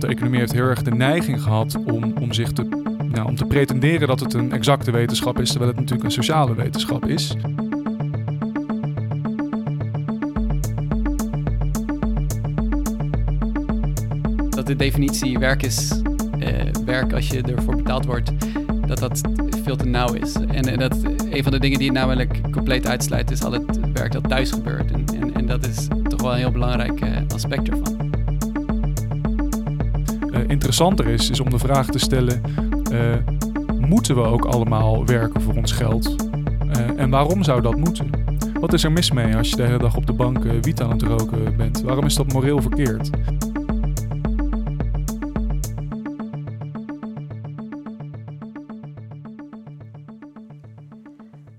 De economie heeft heel erg de neiging gehad om, om zich te, nou, om te pretenderen dat het een exacte wetenschap is, terwijl het natuurlijk een sociale wetenschap is. Dat de definitie werk is eh, werk als je ervoor betaald wordt, dat dat veel te nauw is. En, dat een van de dingen die het namelijk compleet uitsluit, is al het werk dat thuis gebeurt. En, en, en dat is toch wel een heel belangrijk eh, aspect ervan. Interessanter is, is om de vraag te stellen: uh, moeten we ook allemaal werken voor ons geld? Uh, en waarom zou dat moeten? Wat is er mis mee als je de hele dag op de bank wiet aan het roken bent? Waarom is dat moreel verkeerd?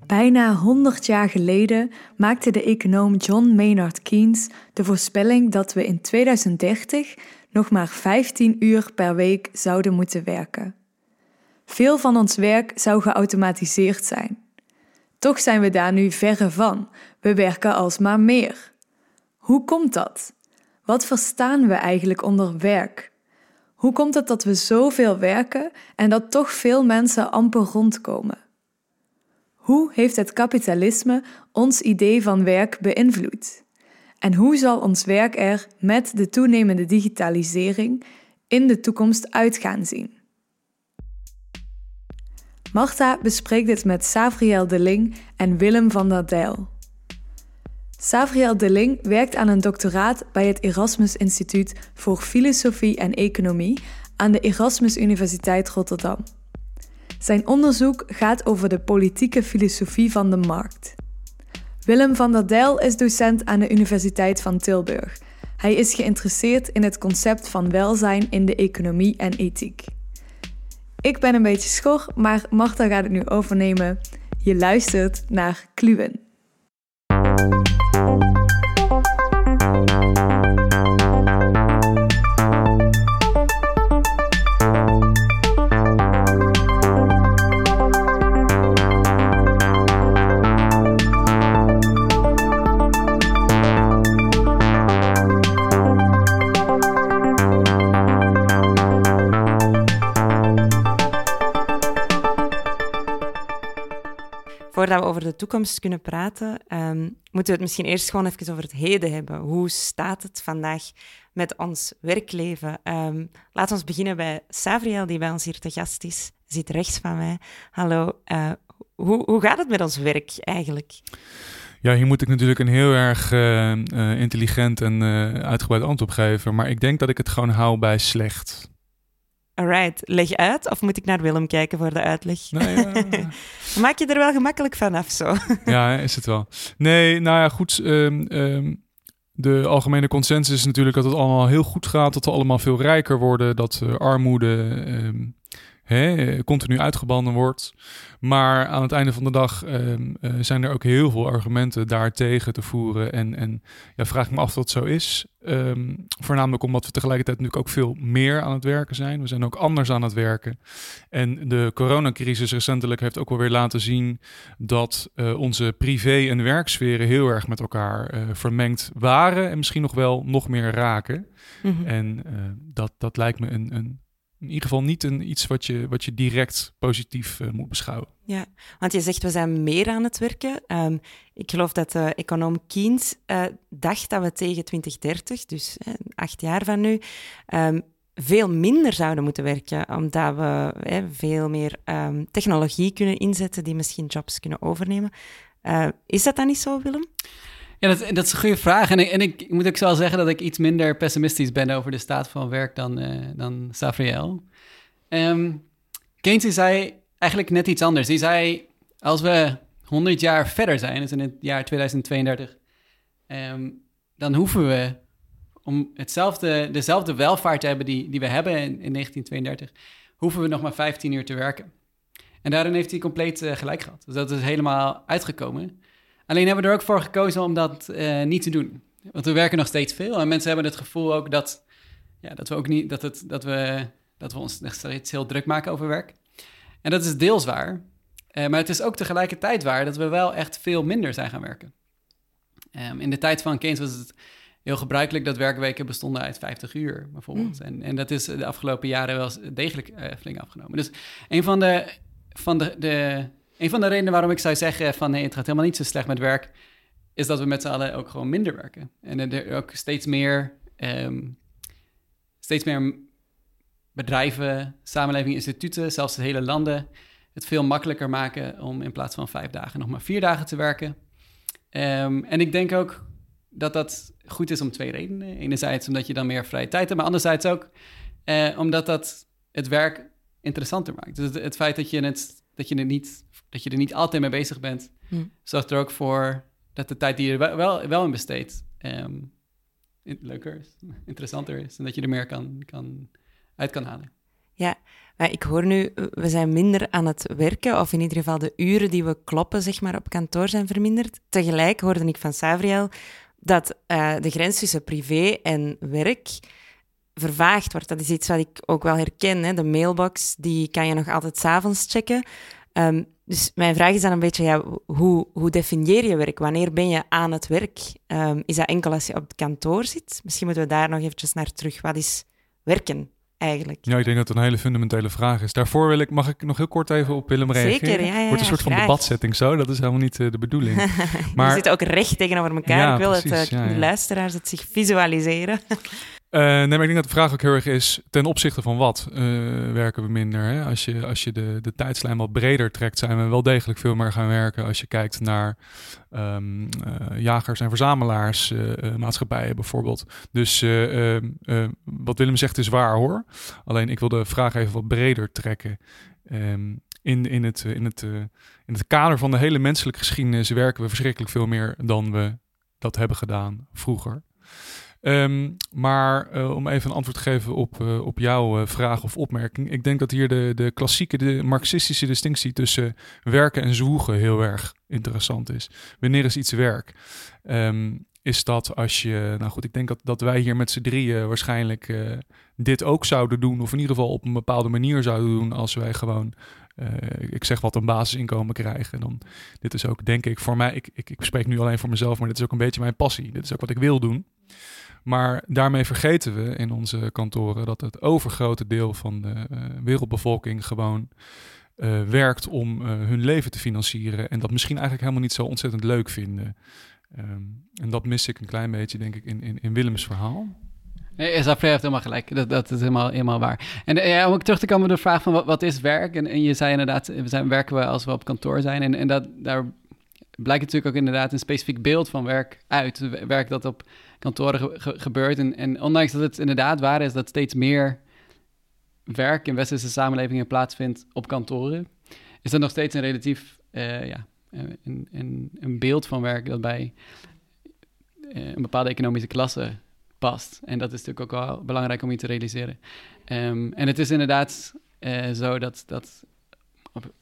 Bijna 100 jaar geleden maakte de econoom John Maynard Keynes de voorspelling dat we in 2030 nog maar 15 uur per week zouden moeten werken. Veel van ons werk zou geautomatiseerd zijn. Toch zijn we daar nu verre van. We werken alsmaar meer. Hoe komt dat? Wat verstaan we eigenlijk onder werk? Hoe komt het dat we zoveel werken en dat toch veel mensen amper rondkomen? Hoe heeft het kapitalisme ons idee van werk beïnvloed? En hoe zal ons werk er met de toenemende digitalisering in de toekomst uit gaan zien? Marta bespreekt dit met Savriel Deling en Willem van der Dijl. Savriel Deling werkt aan een doctoraat bij het Erasmus Instituut voor Filosofie en Economie aan de Erasmus Universiteit Rotterdam. Zijn onderzoek gaat over de politieke filosofie van de markt. Willem van der Dijl is docent aan de Universiteit van Tilburg. Hij is geïnteresseerd in het concept van welzijn in de economie en ethiek. Ik ben een beetje schor, maar Marta gaat het nu overnemen. Je luistert naar Kluwen. Over de toekomst kunnen praten, um, moeten we het misschien eerst gewoon even over het heden hebben. Hoe staat het vandaag met ons werkleven? Um, laten we beginnen bij Savriel, die bij ons hier te gast is. Zit rechts van mij. Hallo. Uh, hoe, hoe gaat het met ons werk eigenlijk? Ja, hier moet ik natuurlijk een heel erg uh, uh, intelligent en uitgebreid antwoord geven. Maar ik denk dat ik het gewoon hou bij slecht. Alright, leg uit of moet ik naar Willem kijken voor de uitleg? Nee, ja. Maak je er wel gemakkelijk vanaf zo? ja, is het wel. Nee, nou ja, goed. Um, um, de algemene consensus is natuurlijk dat het allemaal heel goed gaat, dat we allemaal veel rijker worden, dat uh, armoede um, hè, continu uitgebannen wordt. Maar aan het einde van de dag um, uh, zijn er ook heel veel argumenten daartegen te voeren. En, en ja, vraag ik me af of dat zo is. Um, voornamelijk omdat we tegelijkertijd natuurlijk ook veel meer aan het werken zijn. We zijn ook anders aan het werken. En de coronacrisis recentelijk heeft ook wel weer laten zien dat uh, onze privé- en werksferen heel erg met elkaar uh, vermengd waren. En misschien nog wel nog meer raken. Mm -hmm. En dat, dat lijkt me een, een in ieder geval niet een, iets wat je, wat je direct positief uh, moet beschouwen. Ja, want je zegt we zijn meer aan het werken. Um, ik geloof dat de econoom Keynes uh, dacht dat we tegen 2030, dus acht jaar van nu, um, veel minder zouden moeten werken, omdat we veel meer um, technologie kunnen inzetten die misschien jobs kunnen overnemen. is dat dan niet zo, Willem? Ja, dat, is een goede vraag. En ik, en ik, moet ook wel zeggen dat ik iets minder pessimistisch ben over de staat van werk dan, uh, dan Savriel. Um, Keynes zei eigenlijk net iets anders. Die zei, als we 100 jaar verder zijn, dus in het jaar 2032, um, dan hoeven we om hetzelfde, dezelfde welvaart te hebben die, die we hebben in, in 1932, hoeven we nog maar 15 uur te werken. En daarin heeft hij compleet uh, gelijk gehad. Dus dat is helemaal uitgekomen. Alleen hebben we er ook voor gekozen om dat uh, niet te doen. Want we werken nog steeds veel en mensen hebben het gevoel ook dat, ja, dat we ook niet, dat, het, dat, we, dat we ons nog steeds heel druk maken over werk. En dat is deels waar. Uh, maar het is ook tegelijkertijd waar dat we wel echt veel minder zijn gaan werken. Um, in de tijd van Keynes was het heel gebruikelijk dat werkweken bestonden uit 50 uur, bijvoorbeeld. Mm. En, en dat is de afgelopen jaren wel degelijk eh, flink afgenomen. Dus een van de, van de, de, een van de redenen waarom ik zou zeggen van nee, het gaat helemaal niet zo slecht met werk, is dat we met z'n allen ook gewoon minder werken. En er ook steeds meer, ehm, steeds meer bedrijven, samenlevingen, instituten, zelfs de hele landen, het veel makkelijker maken om in plaats van vijf dagen nog maar vier dagen te werken. Ehm, en ik denk ook dat dat goed is om twee redenen. Enerzijds omdat je dan meer vrije tijd hebt, maar anderzijds ook eh, omdat dat het werk interessanter maakt. Dus het, het feit dat je, het, dat, je het niet, dat je er niet altijd mee bezig bent, Hm. zorgt er ook voor dat de tijd die je er wel, wel, in besteedt ehm, in- leuker is, interessanter is en dat je er meer kan, kan, uit kan halen. Maar ik hoor nu, we zijn minder aan het werken, of in ieder geval de uren die we kloppen zeg maar, op kantoor zijn verminderd. Tegelijk hoorde ik van Savriel dat eh, de grens tussen privé en werk vervaagd wordt. Dat is iets wat ik ook wel herken. Hè. De mailbox, die kan je nog altijd s'avonds checken. Ehm, dus mijn vraag is dan een beetje, ja, hoe, hoe definieer je werk? Wanneer ben je aan het werk? Ehm, is dat enkel als je op het kantoor zit? Misschien moeten we daar nog eventjes naar terug. Wat is werken eigenlijk? Ja, ik denk dat het een hele fundamentele vraag is. Daarvoor wil ik, mag ik nog heel kort even op Willem reageren? Zeker, ja, ja, Wordt een soort van debatsetting zo, dat is helemaal niet eh, de bedoeling. Maar... We zitten ook recht tegenover elkaar. Ja, ik wil dat precies, eh, ja, de luisteraars het zich visualiseren. Eh, nee, maar ik denk dat de vraag ook heel erg is, ten opzichte van wat eh, werken we minder? Hè? Als je, als je de, de tijdslijn wat breder trekt, zijn we wel degelijk veel meer gaan werken. Als je kijkt naar ehm, eh, jagers- en verzamelaars, eh, eh, maatschappijen bijvoorbeeld. Dus eh, ehm, eh, wat Willem zegt is waar hoor. Alleen ik wil de vraag even wat breder trekken. Ehm, in, in, het, in, het, in het kader van de hele menselijke geschiedenis werken we verschrikkelijk veel meer dan we dat hebben gedaan vroeger. Ehm, maar eh, om even een antwoord te geven op, eh, op jouw eh, vraag of opmerking. Ik denk dat hier de, de klassieke, de marxistische distinctie tussen werken en zwoegen heel erg interessant is. Wanneer is iets werk? Ehm, is dat als je, nou goed, ik denk dat, dat wij hier met z'n drieën waarschijnlijk dit ook zouden doen, of in ieder geval op een bepaalde manier zouden doen, als wij gewoon, ik zeg wat, een basisinkomen krijgen. Dan, dit is ook, denk ik, voor mij, ik, ik, ik spreek nu alleen voor mezelf, maar dit is ook een beetje mijn passie. Dit is ook wat ik wil doen. Maar daarmee vergeten we in onze kantoren dat het overgrote deel van de eh, wereldbevolking gewoon eh, werkt om eh, hun leven te financieren. En dat misschien eigenlijk helemaal niet zo ontzettend leuk vinden. Ehm, en dat mis ik een klein beetje, denk ik, in, in, in Willems verhaal. Nee, Zafre heeft helemaal gelijk. Dat, dat is helemaal, helemaal waar. En ja, om ook terug te komen op de vraag van wat, wat is werk? En, en je zei inderdaad, we zijn, werken we als we op kantoor zijn. En, en dat, daar blijkt natuurlijk ook inderdaad een specifiek beeld van werk uit. Werk dat op kantoren ge- ge- gebeurt. En, en ondanks dat het inderdaad waar is dat steeds meer werk in westerse samenlevingen plaatsvindt op kantoren, is dat nog steeds een relatief, eh, ja, een, een, een beeld van werk dat bij eh, een bepaalde economische klasse past. En dat is natuurlijk ook wel belangrijk om je te realiseren. Ehm, en het is inderdaad eh, zo dat, dat op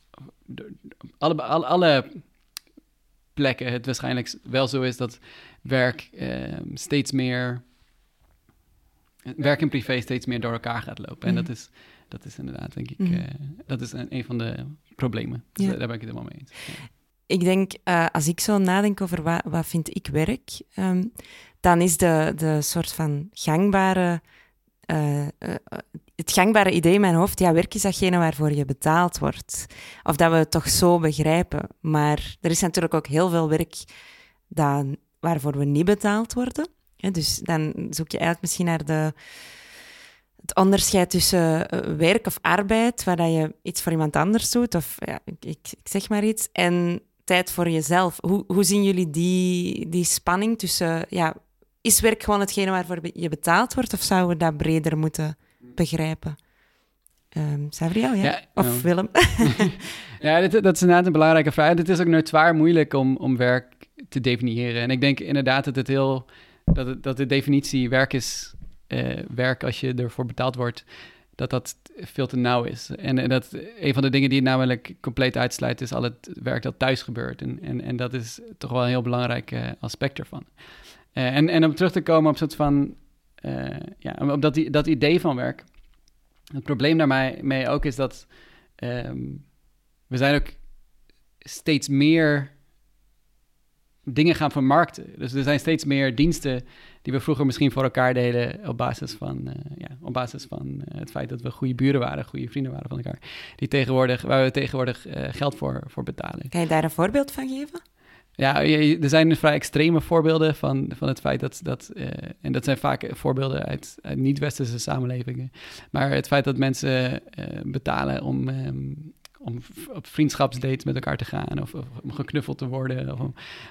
alle, alle, alle plekken het waarschijnlijk wel zo is dat werk ehm, steeds meer... Werk en privé steeds meer door elkaar gaat lopen. En Mhm. dat is, dat is inderdaad, denk ik, Mhm. eh, dat is een, een van de problemen. Dus Ja. daar ben ik het helemaal mee eens. Ja. Ik denk, eh, als ik zo nadenk over wat, wat vind ik werk, ehm, dan is de, de soort van gangbare, eh, het gangbare idee in mijn hoofd, ja, werk is datgene waarvoor je betaald wordt. Of dat we het toch zo begrijpen. Maar er is natuurlijk ook heel veel werk dat, waarvoor we niet betaald worden. Dus dan zoek je eigenlijk misschien naar de, het onderscheid tussen eh, werk of arbeid, waar dat je iets voor iemand anders doet, of ja, ik, zeg maar iets, en tijd voor jezelf. Hoe, hoe zien jullie die, die spanning tussen, ja, is werk gewoon hetgene waarvoor je betaald wordt, of zouden we dat breder moeten begrijpen? Ehm Savriel, ja? Ja, of. Willem? Ja, dit, dat is inderdaad een belangrijke vraag. Het is ook nooit zwaar moeilijk om, om werk te definiëren. En ik denk inderdaad dat het heel dat, het, dat de definitie werk is eh, werk als je ervoor betaald wordt, dat dat veel te nauw is. En, en dat een van de dingen die het namelijk compleet uitsluit, is al het werk dat thuis gebeurt. En, en, en dat is toch wel een heel belangrijk eh, aspect ervan. Eh, en, en om terug te komen op soort van ja, op dat, dat idee van werk. Het probleem daarmee mee ook is dat ehm, we zijn ook steeds meer dingen gaan vermarkten. Dus er zijn steeds meer diensten die we vroeger misschien voor elkaar deden op basis van, eh, ja, op basis van eh, het feit dat we goede buren waren, goede vrienden waren van elkaar. Die tegenwoordig, waar we tegenwoordig uh, geld voor, voor betalen. Kan je daar een voorbeeld van geven? Ja, er zijn vrij extreme voorbeelden van, van het feit dat, dat en dat zijn vaak voorbeelden uit, uit niet-westerse samenlevingen, maar het feit dat mensen betalen om, ehm, om op vriendschapsdates met elkaar te gaan of, om geknuffeld te worden. Of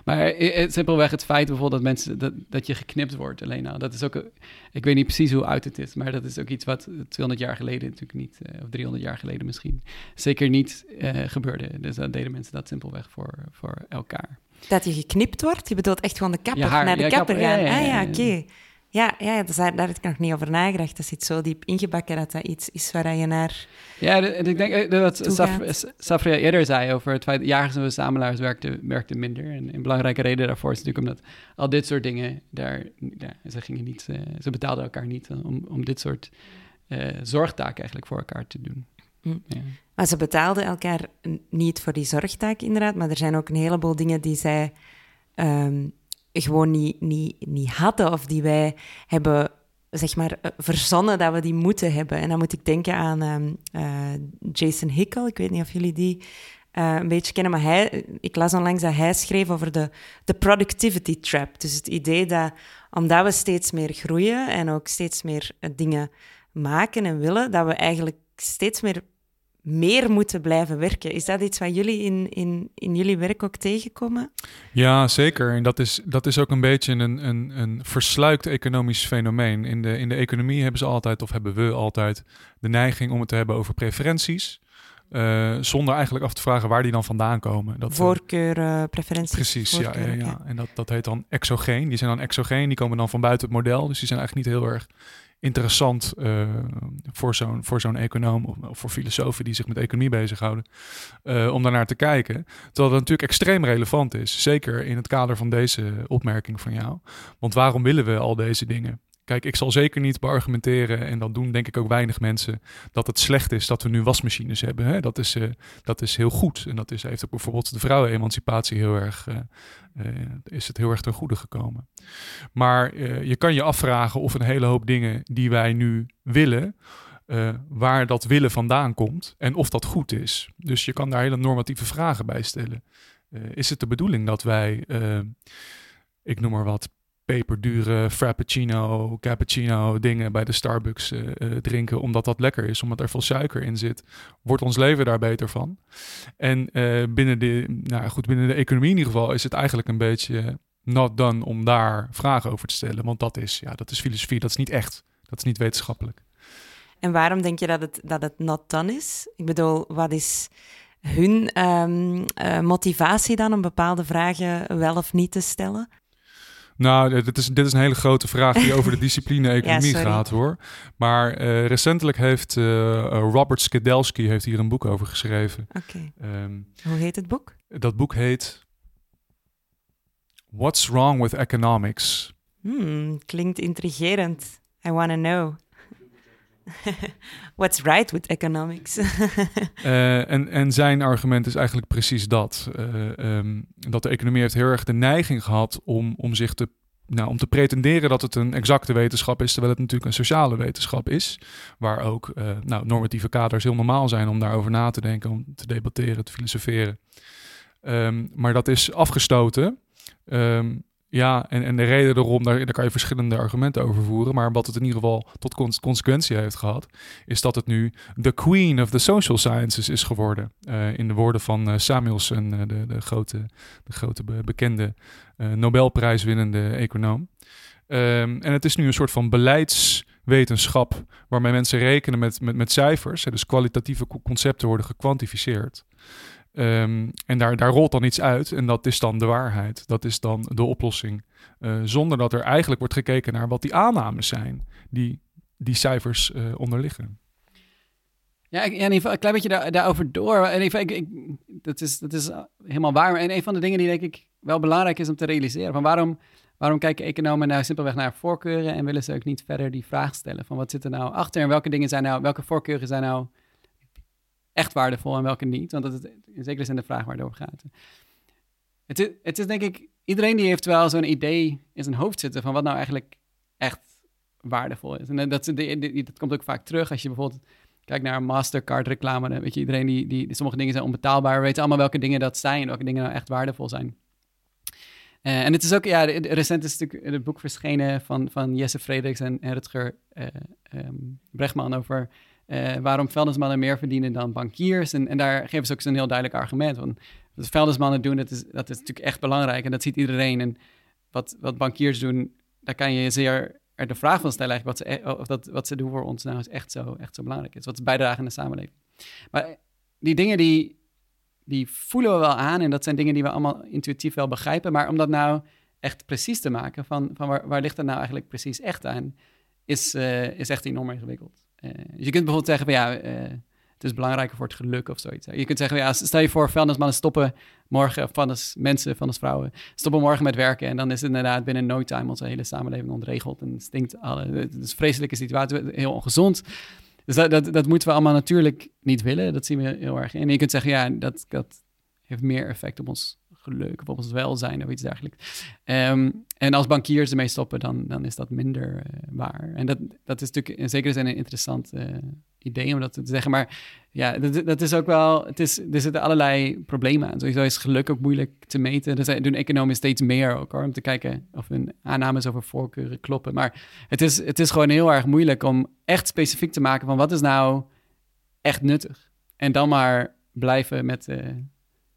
maar het, simpelweg het feit bijvoorbeeld dat mensen dat, dat je geknipt wordt alleen al. Dat is ook, ik weet niet precies hoe oud het is, maar dat is ook iets wat 200 jaar geleden natuurlijk niet, uh, of 300 jaar geleden misschien, zeker niet uh, gebeurde. Dus dan deden mensen dat simpelweg voor, voor elkaar. Dat je geknipt wordt? Je bedoelt echt gewoon de kapper, naar de kapper gaan? Ja, ah ja, oké. Ja, ja daar, daar heb ik nog niet over nagedacht. Dat zit zo diep ingebakken dat dat iets is waar je naar. Ja, ik denk eh, dat Saf, Safria eerder zei over het feit dat jagers en verzamelaars werkten, werkten minder. En een belangrijke reden daarvoor is natuurlijk omdat al dit soort dingen, daar, ze, gingen niet, uh, ze betaalden elkaar niet om, om dit soort uh, zorgtaken eigenlijk voor elkaar te doen. Hm. Ja. Maar ze betaalden elkaar niet voor die zorgtaak, inderdaad. Maar er zijn ook een heleboel dingen die zij. Um, gewoon niet, niet, niet hadden of die wij hebben zeg maar, eh, verzonnen dat we die moeten hebben. En dan moet ik denken aan ehm, eh, Jason Hickel. Ik weet niet of jullie die uh, een beetje kennen, maar hij, ik las onlangs dat hij schreef over de, de productivity trap. Dus het idee dat omdat we steeds meer groeien en ook steeds meer dingen maken en willen, dat we eigenlijk steeds meer meer moeten blijven werken. Is dat iets wat jullie in, in, in jullie werk ook tegenkomen? Ja, zeker. En dat is, dat is ook een beetje een, een, een versluikt economisch fenomeen. In de, in de economie hebben ze altijd, of hebben we altijd, de neiging om het te hebben over preferenties. Uh, zonder eigenlijk af te vragen waar die dan vandaan komen. Dat, eh, Voorkeuren, preferenties. Precies, ja, ja, ja, En dat, dat heet dan exogeen. Die zijn dan exogeen, die komen dan van buiten het model. Dus die zijn eigenlijk niet heel erg interessant uh, voor zo'n voor zo'n econoom of, voor filosofen die zich met economie bezighouden, uh, om daarnaar te kijken. Terwijl dat natuurlijk extreem relevant is, zeker in het kader van deze opmerking van jou. Want waarom willen we al deze dingen? Kijk, ik zal zeker niet beargumenteren, en dat doen denk ik ook weinig mensen, dat het slecht is dat we nu wasmachines hebben. Hè? Dat, is, uh, dat is heel goed. En dat is, heeft ook bijvoorbeeld de vrouwenemancipatie heel erg, uh, uh, is het heel erg ten goede gekomen. Maar je kan je afvragen of een hele hoop dingen die wij nu willen, waar dat willen vandaan komt en of dat goed is. Dus je kan daar hele normatieve vragen bij stellen. is het de bedoeling dat wij, ik noem maar wat, peperdure frappuccino, cappuccino dingen bij de Starbucks uh, drinken, omdat dat lekker is, omdat er veel suiker in zit, wordt ons leven daar beter van. En uh, binnen, de, nou goed, binnen de economie in ieder geval is het eigenlijk een beetje not done om daar vragen over te stellen, want dat is, ja, dat is filosofie, dat is niet echt, dat is niet wetenschappelijk. En waarom denk je dat het, dat het not done is? Ik bedoel, wat is hun uh, motivatie dan om bepaalde vragen wel of niet te stellen? Nou, dit is, dit is een hele grote vraag die over de discipline economie gaat hoor. Maar uh, recentelijk heeft uh, Robert Skedelski heeft hier een boek over geschreven. Oké. Okay. Um, Hoe heet het boek? Dat boek heet What's Wrong with Economics? Hmm, klinkt intrigerend. I want to know. What's right with economics? uh, en, en zijn argument is eigenlijk precies dat. Uh, um, dat de economie heeft heel erg de neiging gehad om, om zich te nou, om te pretenderen dat het een exacte wetenschap is, terwijl het natuurlijk een sociale wetenschap is, waar ook uh, nou, normatieve kaders heel normaal zijn om daarover na te denken, om te debatteren, te filosoferen. Um, maar dat is afgestoten um, ja, en, en de reden daarom, daar, kan je verschillende argumenten over voeren. Maar wat het in ieder geval tot consequentie heeft gehad, is dat het nu de queen of the social sciences is geworden. Uh, in de woorden van uh, Samuelson, uh, de, de, grote, de grote bekende Nobelprijswinnende econoom. Um, en het is nu een soort van beleidswetenschap waarmee mensen rekenen met, met, met cijfers. Dus kwalitatieve concepten worden gekwantificeerd. Um, en daar, daar rolt dan iets uit en dat is dan de waarheid. Dat is dan de oplossing. Uh, zonder dat er eigenlijk wordt gekeken naar wat die aannames zijn die die cijfers uh, onderliggen. Ja, ik, ja, een klein beetje daar, daarover door. En even, ik, ik, dat, is, dat is helemaal waar. En een van de dingen die denk ik wel belangrijk is om te realiseren. Van waarom, waarom kijken economen nou simpelweg naar voorkeuren en willen ze ook niet verder die vraag stellen? Van wat zit er nou achter en welke dingen zijn nou, welke voorkeuren zijn nou echt waardevol en welke niet. Want dat is in zekere zin de vraag waar het over gaat. het, is, het is denk ik, iedereen die heeft wel zo'n idee in zijn hoofd zitten van wat nou eigenlijk echt waardevol is. En dat, dat, dat komt ook vaak terug als je bijvoorbeeld kijkt naar Mastercard reclame. Weet je, iedereen die, die, sommige dingen zijn onbetaalbaar. We weten allemaal welke dingen dat zijn en welke dingen nou echt waardevol zijn. Uh, en het is ook, ja, recent is natuurlijk het boek verschenen van, van Jesse Frederiks en, Rutger uh, um, Brechtman over uh, waarom vuilnismannen meer verdienen dan bankiers. En, en daar geven ze ook zo'n heel duidelijk argument van. Wat vuilnismannen doen, dat is, dat is natuurlijk echt belangrijk en dat ziet iedereen. En wat, wat bankiers doen, daar kan je zeer er de vraag van stellen eigenlijk wat ze, e-, of dat, wat ze doen voor ons nou is echt zo, echt zo belangrijk is. Wat ze bijdragen in de samenleving. Maar die dingen die, die voelen we wel aan en dat zijn dingen die we allemaal intuïtief wel begrijpen. Maar om dat nou echt precies te maken, van, van waar, ligt dat nou eigenlijk precies echt aan, is, uh, is echt enorm ingewikkeld. Dus je kunt bijvoorbeeld zeggen van ja, uh, het is belangrijker voor het geluk of zoiets. Je kunt zeggen, ja, stel je voor, vuilnismannen stoppen morgen, of vuilnis, mensen, vuilnisvrouwen, stoppen morgen met werken. En dan is het inderdaad binnen no time onze hele samenleving ontregeld en stinkt alle. Het is een vreselijke situatie, heel ongezond. Dus dat, dat, dat moeten we allemaal natuurlijk niet willen. Dat zien we heel erg. En je kunt zeggen, ja, dat, dat heeft meer effect op ons geluk of op ons welzijn of iets dergelijks. Um, en als bankiers ermee stoppen, dan, dan is dat minder uh, waar. En dat, dat is natuurlijk in zekere zin een interessant uh, idee om dat te zeggen. Maar ja, dat, dat is ook wel. Het is, er zitten allerlei problemen aan. Sowieso is geluk ook moeilijk te meten. Dus doen economen steeds meer ook hoor, om te kijken of hun aannames over voorkeuren kloppen. Maar het is, het is gewoon heel erg moeilijk om echt specifiek te maken van wat is nou echt nuttig. En dan maar blijven met uh,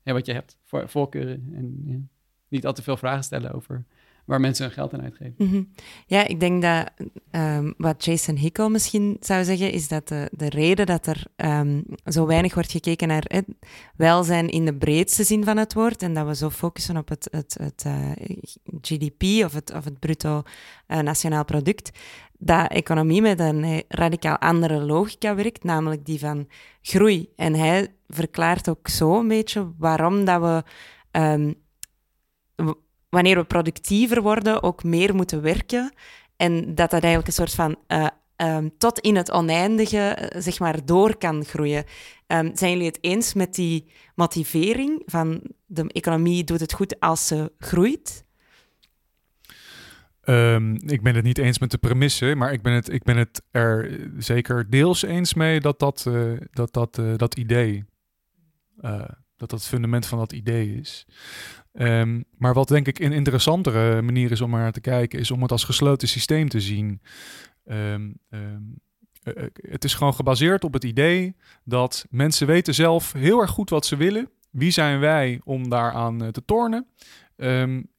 ja, wat je hebt, voor, voorkeuren. En niet al te veel vragen stellen over waar mensen hun geld aan uitgeven. Mhm. Ja, ik denk dat um, wat Jason Hickel misschien zou zeggen, is dat de, de reden dat er um, zo weinig wordt gekeken naar welzijn in de breedste zin van het woord en dat we zo focussen op het, het, het uh, GDP of het, of het bruto uh, nationaal product, dat economie met een radicaal andere logica werkt, namelijk die van groei. En hij verklaart ook zo een beetje waarom dat we um, wanneer we productiever worden, ook meer moeten werken. En dat dat eigenlijk een soort van uh, um, tot in het oneindige, eh, zeg maar, door kan groeien. Um, zijn jullie het eens met die motivering van de economie doet het goed als ze groeit? Ik ben het niet eens met de premisse, maar ik ben het, ik ben het er zeker deels eens mee dat dat, dat, dat, dat idee, uh, dat dat het fundament van dat idee is. Um, maar wat denk ik een interessantere manier is om naar te kijken, is om het als gesloten systeem te zien. Um, um, uh, het is gewoon gebaseerd op het idee dat mensen weten zelf heel erg goed wat ze willen. Wie zijn wij om daaraan te tornen?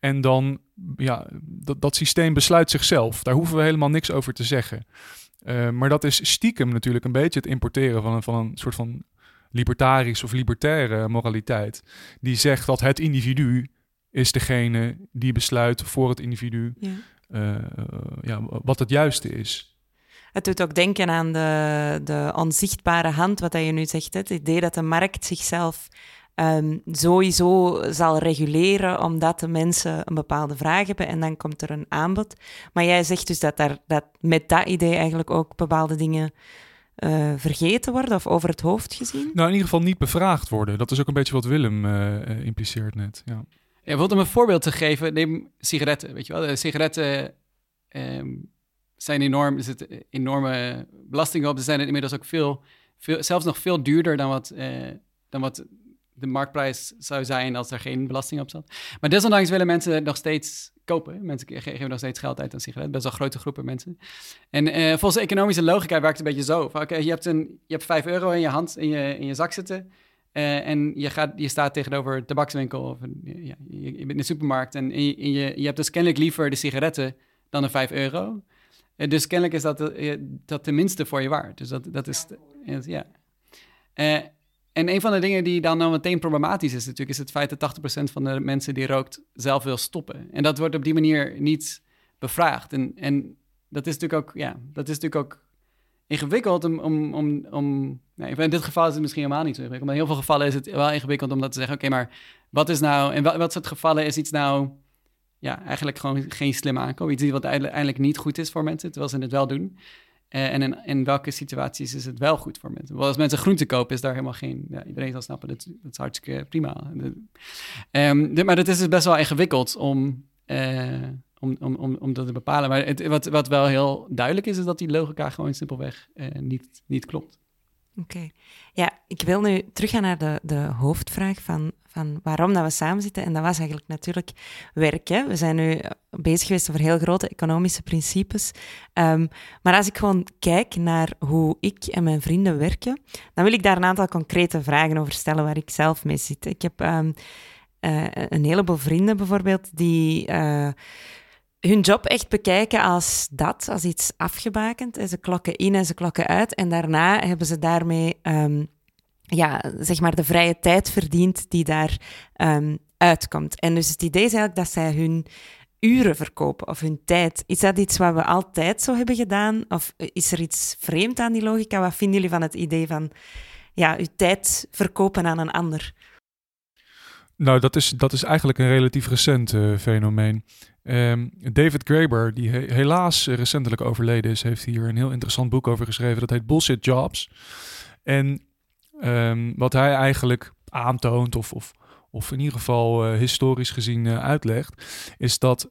en dan, ja, dat, dat systeem besluit zichzelf. Daar hoeven we helemaal niks over te zeggen. Maar dat is stiekem natuurlijk een beetje het importeren van een, van een soort van libertarisch of libertaire moraliteit, die zegt dat het individu is degene die besluit voor het individu ja. Uh, ja, wat het juiste is. Het doet ook denken aan de, de onzichtbare hand, wat je nu zegt. Het idee dat de markt zichzelf um, sowieso zal reguleren omdat de mensen een bepaalde vraag hebben en dan komt er een aanbod. Maar jij zegt dus dat, daar, dat met dat idee eigenlijk ook bepaalde dingen uh, vergeten worden of over het hoofd gezien? Nou, in ieder geval niet bevraagd worden. Dat is ook een beetje wat Willem uh, impliceert net. Ja. Ja, bijvoorbeeld om een voorbeeld te geven, neem sigaretten, weet je wel. De sigaretten um, zijn enorm, er zitten enorme belastingen op. Ze zijn inmiddels ook veel, veel, zelfs nog veel duurder dan wat, uh, dan wat de marktprijs zou zijn als er geen belasting op zat. Maar desondanks willen mensen nog steeds kopen. Mensen geven nog steeds geld uit aan sigaretten. Best wel grote groepen mensen. En uh, volgens de economische logica werkt het een beetje zo. Oké, je, hebt een, je hebt 5 euro in je hand, in je, in je zak zitten. Uh, en je, gaat, je staat tegenover een tabakswinkel of een, ja, je, je, bent in de supermarkt. En, en je, je, hebt dus kennelijk liever de sigaretten dan de 5 euro. Uh, dus kennelijk is dat, de, dat tenminste voor je waard. Dus dat, dat is, ja. En een van de dingen die dan nou meteen problematisch is natuurlijk, is het feit dat 80% van de mensen die rookt zelf wil stoppen. En dat wordt op die manier niet bevraagd. En, en dat is natuurlijk ook, ja, dat is natuurlijk ook ingewikkeld om, om, om, om nee, in dit geval is het misschien helemaal niet zo ingewikkeld, maar in heel veel gevallen is het wel ingewikkeld om dat te zeggen, oké, maar wat is nou, in wat soort gevallen is iets nou, ja, eigenlijk gewoon geen slim aankoop, iets wat eigenlijk niet goed is voor mensen, terwijl ze het wel doen. Eh, en in, welke situaties is het wel goed voor mensen? Wel, als mensen groente kopen, is daar helemaal geen... Ja, iedereen zal snappen, dat, dat is hartstikke prima. Um, maar dat is dus best wel ingewikkeld om, uh, om, om, om, dat te bepalen. Maar wat, wat wel heel duidelijk is, is dat die logica gewoon simpelweg uh, niet, niet klopt. Oké. Ja, ik wil nu teruggaan naar de, de hoofdvraag van, van waarom dat we samen zitten. En dat was eigenlijk natuurlijk werken. We zijn nu bezig geweest over heel grote economische principes. Um, maar als ik gewoon kijk naar hoe ik en mijn vrienden werken, dan wil ik daar een aantal concrete vragen over stellen waar ik zelf mee zit. Ik heb um, uh, een heleboel vrienden bijvoorbeeld die... Uh, hun job echt bekijken als dat, als iets afgebakend. Ze klokken in en ze klokken uit. En daarna hebben ze daarmee um, ja, zeg maar de vrije tijd verdiend die daar um, uitkomt. En dus het idee is eigenlijk dat zij hun uren verkopen of hun tijd. Is dat iets wat we altijd zo hebben gedaan? Of is er iets vreemd aan die logica? Wat vinden jullie van het idee van ja, uw tijd verkopen aan een ander? Nou, dat is, dat is eigenlijk een relatief recent uh, fenomeen. Um, David Graeber, die he helaas recentelijk overleden is, heeft hier een heel interessant boek over geschreven. Dat heet Bullshit Jobs. En um, wat hij eigenlijk aantoont, of, of, of in ieder geval uh, historisch gezien uh, uitlegt, is dat,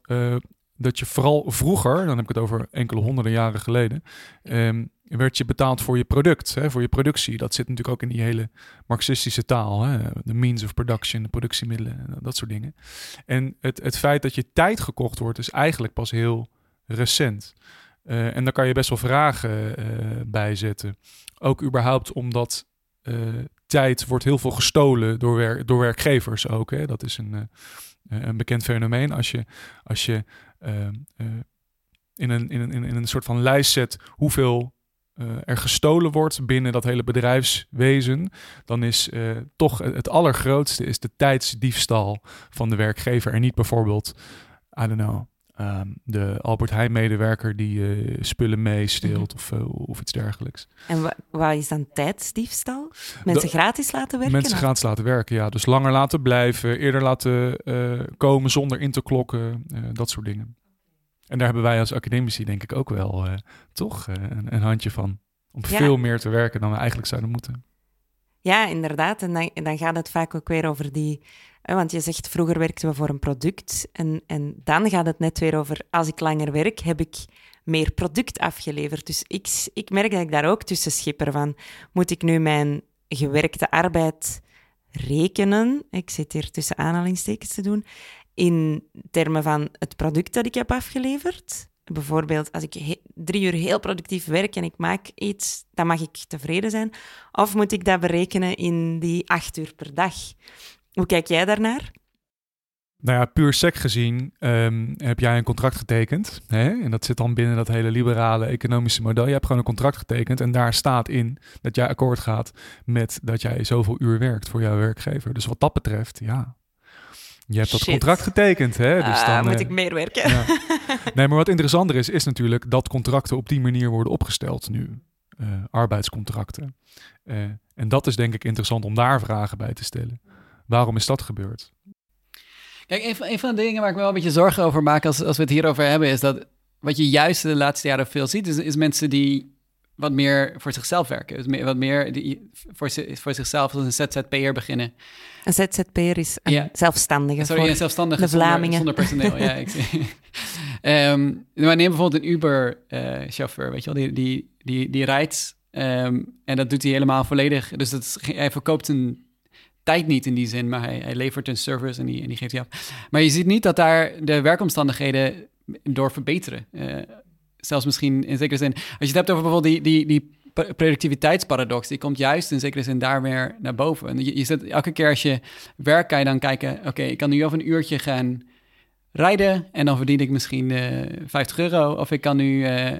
dat je vooral vroeger, dan heb ik het over enkele honderden jaren geleden, um, werd je betaald voor je product, hè, voor je productie. Dat zit natuurlijk ook in die hele marxistische taal. De means of production, de productiemiddelen, dat soort dingen. En het, het feit dat je tijd gekocht wordt, is eigenlijk pas heel recent. Uh, en daar kan je best wel vragen uh, bij zetten. Ook überhaupt omdat uh, tijd wordt heel veel gestolen door, door werkgevers ook. Hè. Dat is een, een bekend fenomeen. Als je, als je in, een, in, een, in een soort van lijst zet hoeveel er gestolen wordt binnen dat hele bedrijfswezen, dan is uh, toch het allergrootste is de tijdsdiefstal van de werkgever. En niet bijvoorbeeld, I don't know, um, de Albert Heijn medewerker die uh, spullen meesteelt of, of iets dergelijks. En wa waar is dan tijdsdiefstal? Mensen gratis laten werken? Mensen of? gratis laten werken, ja. Dus langer laten blijven, eerder laten komen zonder in te klokken, dat soort dingen. En daar hebben wij als academici denk ik ook wel uh, toch uh, een, een, handje van. Om ja. veel meer te werken dan we eigenlijk zouden moeten. Ja, inderdaad. En dan, en dan gaat het vaak ook weer over die... Uh, want je zegt, vroeger werkten we voor een product. En, en dan gaat het net weer over, als ik langer werk, heb ik meer product afgeleverd. Dus ik, ik merk dat ik daar ook tussen schipper van. Moet ik nu mijn gewerkte arbeid rekenen? Ik zit hier tussen aanhalingstekens te doen in termen van het product dat ik heb afgeleverd. Bijvoorbeeld, als ik drie uur heel productief werk en ik maak iets, dan mag ik tevreden zijn. Of moet ik dat berekenen in die acht uur per dag? Hoe kijk jij daarnaar? Nou ja, puur sec gezien um, heb jij een contract getekend. Hè? En dat zit dan binnen dat hele liberale economische model. Je hebt gewoon een contract getekend en daar staat in dat jij akkoord gaat met dat jij zoveel uur werkt voor jouw werkgever. Dus wat dat betreft, ja, je hebt dat contract getekend, hè? Dus uh, dan moet uh, ik meer werken. Ja. Nee, maar wat interessanter is, is natuurlijk dat contracten op die manier worden opgesteld nu. Uh, arbeidscontracten. Uh, en dat is denk ik interessant om daar vragen bij te stellen. Waarom is dat gebeurd? Kijk, een van, een van de dingen waar ik me wel een beetje zorgen over maak als, als we het hierover hebben, is dat wat je juist de laatste jaren veel ziet, is, is mensen die wat meer voor zichzelf werken. Meer, wat meer die, voor, voor zichzelf als een ZZP'er beginnen. Een ZZP'er is een ja. zelfstandige. Sorry, een zelfstandige de Vlamingen. Zonder, personeel. ja, ik zie. um, maar neem bijvoorbeeld een Uber-chauffeur, uh, weet je wel, die, die, die, die rijdt um, en dat doet hij helemaal volledig. Dus dat is, hij verkoopt een tijd niet in die zin, maar hij, hij levert een service en die, en die geeft hij af. Maar je ziet niet dat daar de werkomstandigheden door verbeteren. Uh, zelfs misschien in zekere zin. Als je het hebt over bijvoorbeeld die, die, die productiviteitsparadox, die komt juist in zekere zin daar weer naar boven. Je, je zit, elke keer als je werkt, kan je dan kijken, oké, ik kan nu over een uurtje gaan rijden en dan verdien ik misschien uh, eh, 50 euro. Of ik kan nu uh,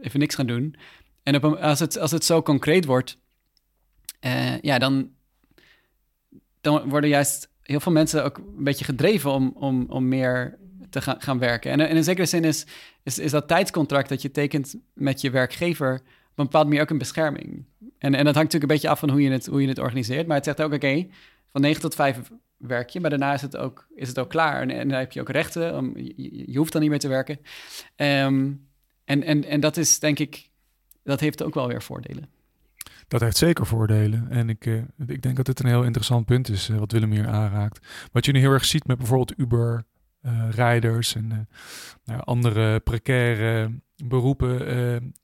even niks gaan doen. En als, het, als het zo concreet wordt, uh, ja, dan, dan worden juist heel veel mensen ook een beetje gedreven om, om, om meer te gaan, gaan werken. En, en in zekere zin is, is, is dat tijdscontract dat je tekent met je werkgever op een bepaalde manier ook een bescherming. En, en dat hangt natuurlijk een beetje af van hoe je het, hoe je het organiseert. Maar het zegt ook, oké, van 9 tot 5 werk je, maar daarna is het ook, is het ook klaar. En, dan heb je ook rechten, om, je, hoeft dan niet meer te werken. Um, en, en, en dat is denk ik dat heeft ook wel weer voordelen. Dat heeft zeker voordelen. En ik, uh, ik denk dat dit een heel interessant punt is, uh, wat Willem hier aanraakt. Wat je nu heel erg ziet met bijvoorbeeld Uber-rijders uh, en nou, andere precaire beroepen.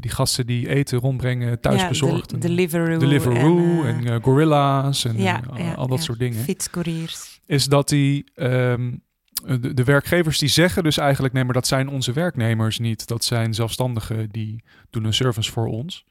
die gasten die eten rondbrengen, thuisbezorgd. Ja, Deliveroo. Deliveroo en, en Gorilla's en ja, al dat soort dingen. Fietscouriers. Is dat die... Um, de, de, werkgevers die zeggen dus eigenlijk, nee, maar dat zijn onze werknemers niet. Dat zijn zelfstandigen die doen een service voor ons.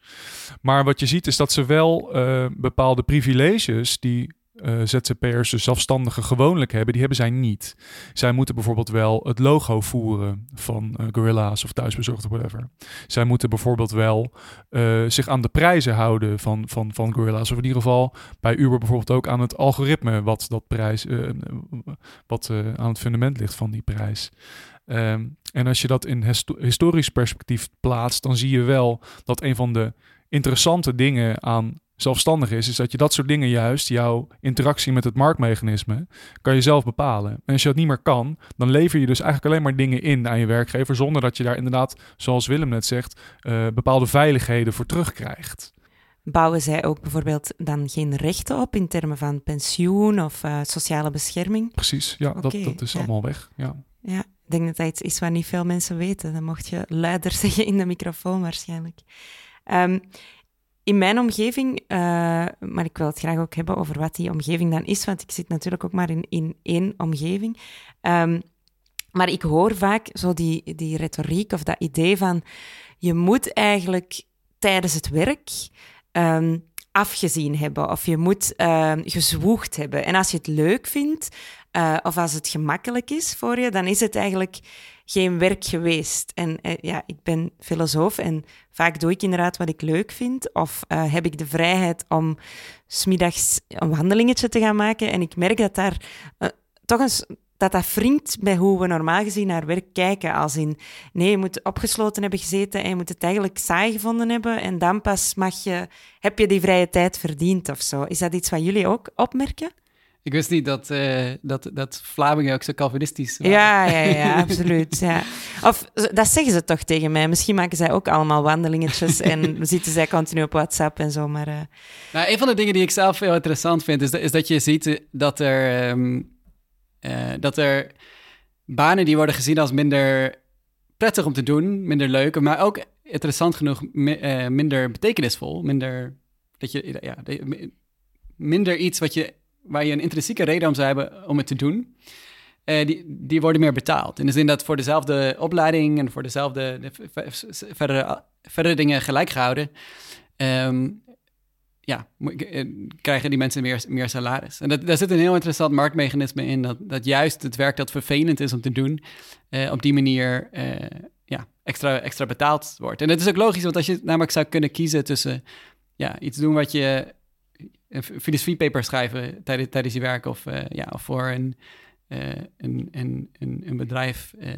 Maar wat je ziet is dat ze wel uh, bepaalde privileges die uh, ZZP'ers, dus zelfstandigen, gewoonlijk hebben, die hebben zij niet. Zij moeten bijvoorbeeld wel het logo voeren van uh, Gorilla's of thuisbezorgd of whatever. Zij moeten bijvoorbeeld wel uh, zich aan de prijzen houden van, van, van Gorilla's. Of in ieder geval bij Uber bijvoorbeeld ook aan het algoritme wat dat prijs, wat aan het fundament ligt van die prijs. Um, en als je dat in historisch perspectief plaatst, dan zie je wel dat een van de interessante dingen aan zelfstandig is, is dat je dat soort dingen juist, jouw interactie met het marktmechanisme, kan je zelf bepalen. En als je dat niet meer kan, dan lever je dus eigenlijk alleen maar dingen in aan je werkgever, zonder dat je daar inderdaad, zoals Willem net zegt, uh, bepaalde veiligheden voor terugkrijgt. Bouwen zij ook bijvoorbeeld dan geen rechten op in termen van pensioen of uh, sociale bescherming? Precies, ja, okay, dat, dat is ja. allemaal weg. Ja. ja, ik denk dat dat iets is wat niet veel mensen weten. Dan mocht je luider zeggen in de microfoon waarschijnlijk. Um, in mijn omgeving, uh, maar ik wil het graag ook hebben over wat die omgeving dan is, want ik zit natuurlijk ook maar in, in één omgeving. Um, maar ik hoor vaak zo die, die retoriek of dat idee van je moet eigenlijk tijdens het werk um, afgezien hebben of je moet uh, gezwoegd hebben. En als je het leuk vindt uh, of als het gemakkelijk is voor je, dan is het eigenlijk geen werk geweest. En uh, ja, ik ben filosoof en vaak doe ik inderdaad wat ik leuk vind. Of uh, heb ik de vrijheid om smiddags een wandelingetje te gaan maken. En ik merk dat daar toch eens dat dat wringt bij hoe we normaal gezien naar werk kijken. Als in, nee, je moet opgesloten hebben gezeten en je moet het eigenlijk saai gevonden hebben. En dan pas mag je, heb je die vrije tijd verdiend of zo. Is dat iets wat jullie ook opmerken? Ik wist niet dat, uh, dat, dat Vlamingen ook zo Calvinistisch waren. Ja, ja, ja, absoluut. Ja. Of dat zeggen ze toch tegen mij. Misschien maken zij ook allemaal wandelingetjes en zitten zij continu op WhatsApp en zo. Maar, uh... nou, een van de dingen die ik zelf heel interessant vind, is, is dat je ziet dat er, um, uh, dat er banen die worden gezien als minder prettig om te doen, minder leuk, maar ook interessant genoeg mi minder betekenisvol. Minder, dat je, ja, minder iets wat je waar je een intrinsieke reden om zou hebben om het te doen, uh, die, die worden meer betaald. In de zin dat voor dezelfde opleiding en voor dezelfde de, verdere, dingen gelijk gehouden, um, ja, krijgen die mensen meer, meer salaris. En dat, daar zit een heel interessant marktmechanisme in, dat, dat juist het werk dat vervelend is om te doen, uh, op die manier ja, extra, extra betaald wordt. En dat is ook logisch, want als je namelijk zou kunnen kiezen tussen ja, iets doen wat je een filosofiepaper schrijven tijdens, tijdens je werk of, uh, ja, of voor een, uh, een, een, een, een, bedrijf uh,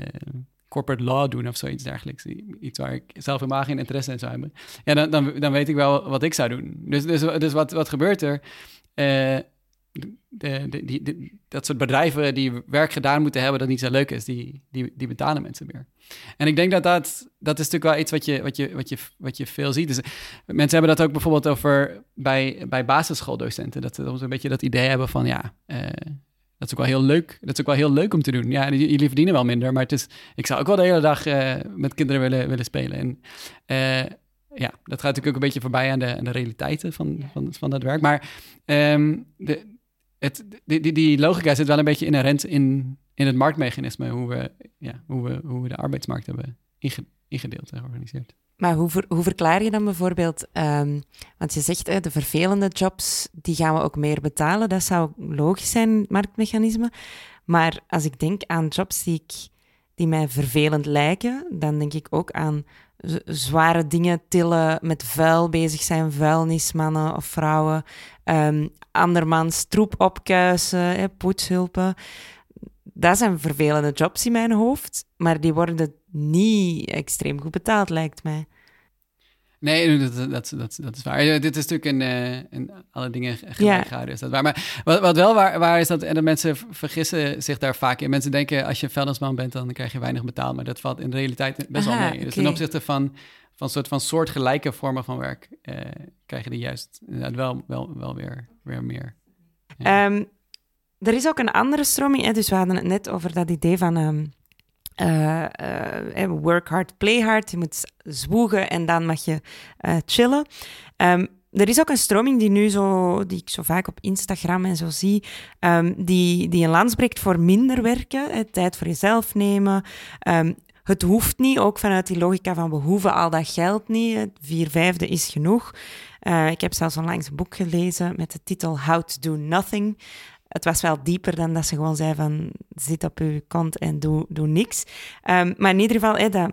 corporate law doen of zoiets dergelijks. Iets waar ik zelf helemaal geen interesse in zou hebben. Ja, dan, dan, dan weet ik wel wat ik zou doen. Dus, dus, dus wat, wat gebeurt er? De, dat soort bedrijven die werk gedaan moeten hebben dat niet zo leuk is, die, die, die betalen mensen meer. En ik denk dat dat, dat is natuurlijk wel iets wat je, wat je, wat je, wat je veel ziet. Dus mensen hebben dat ook bijvoorbeeld over bij, bij basisschooldocenten. Dat ze een beetje dat idee hebben van ja, uh, dat is ook wel heel leuk. Dat is ook wel heel leuk om te doen. Ja, jullie verdienen wel minder, maar het is, ik zou ook wel de hele dag uh, met kinderen willen, willen spelen. En uh, ja, dat gaat natuurlijk ook een beetje voorbij aan de, aan de realiteiten van, van, van dat werk. Maar um, de, het, die, die, die logica zit wel een beetje inherent in, in het marktmechanisme, hoe we, ja, hoe, we, hoe we de arbeidsmarkt hebben ingedeeld en georganiseerd. Maar hoe, hoe verklaar je dan bijvoorbeeld, um, want je zegt de vervelende jobs, die gaan we ook meer betalen, dat zou logisch zijn, marktmechanisme. Maar als ik denk aan jobs die, ik, die mij vervelend lijken, dan denk ik ook aan zware dingen tillen, met vuil bezig zijn, vuilnismannen of vrouwen, um, andermans troep opkuisen, hè, poetshulpen. Dat zijn vervelende jobs in mijn hoofd, maar die worden niet extreem goed betaald, lijkt mij. Nee, dat, dat, dat, dat is waar. Dit is natuurlijk in, uh, in alle dingen gelijk ja. is dat waar. Maar wat, wat wel waar, waar is, dat, en de mensen vergissen zich daar vaak in. Mensen denken, als je vuilnisman bent, dan krijg je weinig betaald. Maar dat valt in de realiteit best Aha, wel mee. Dus ten opzichte van, van soort van soortgelijke vormen van werk uh, krijgen die juist inderdaad wel, wel, wel weer, weer meer. Ehm, er is ook een andere stroming, hè? dus we hadden het net over dat idee van um, uh, work hard, play hard. Je moet zwoegen en dan mag je chillen. Um, er is ook een stroming die nu zo, die ik zo vaak op Instagram en zo zie, die, die een lans breekt voor minder werken, tijd voor jezelf nemen, het hoeft niet, ook vanuit die logica van we hoeven al dat geld niet. Vier vijfde is genoeg. Ik heb zelfs onlangs een boek gelezen met de titel How to Do Nothing. Het was wel dieper dan dat ze gewoon zei van zit op je kont en doe, doe niks. Um, maar in ieder geval, hè, dat,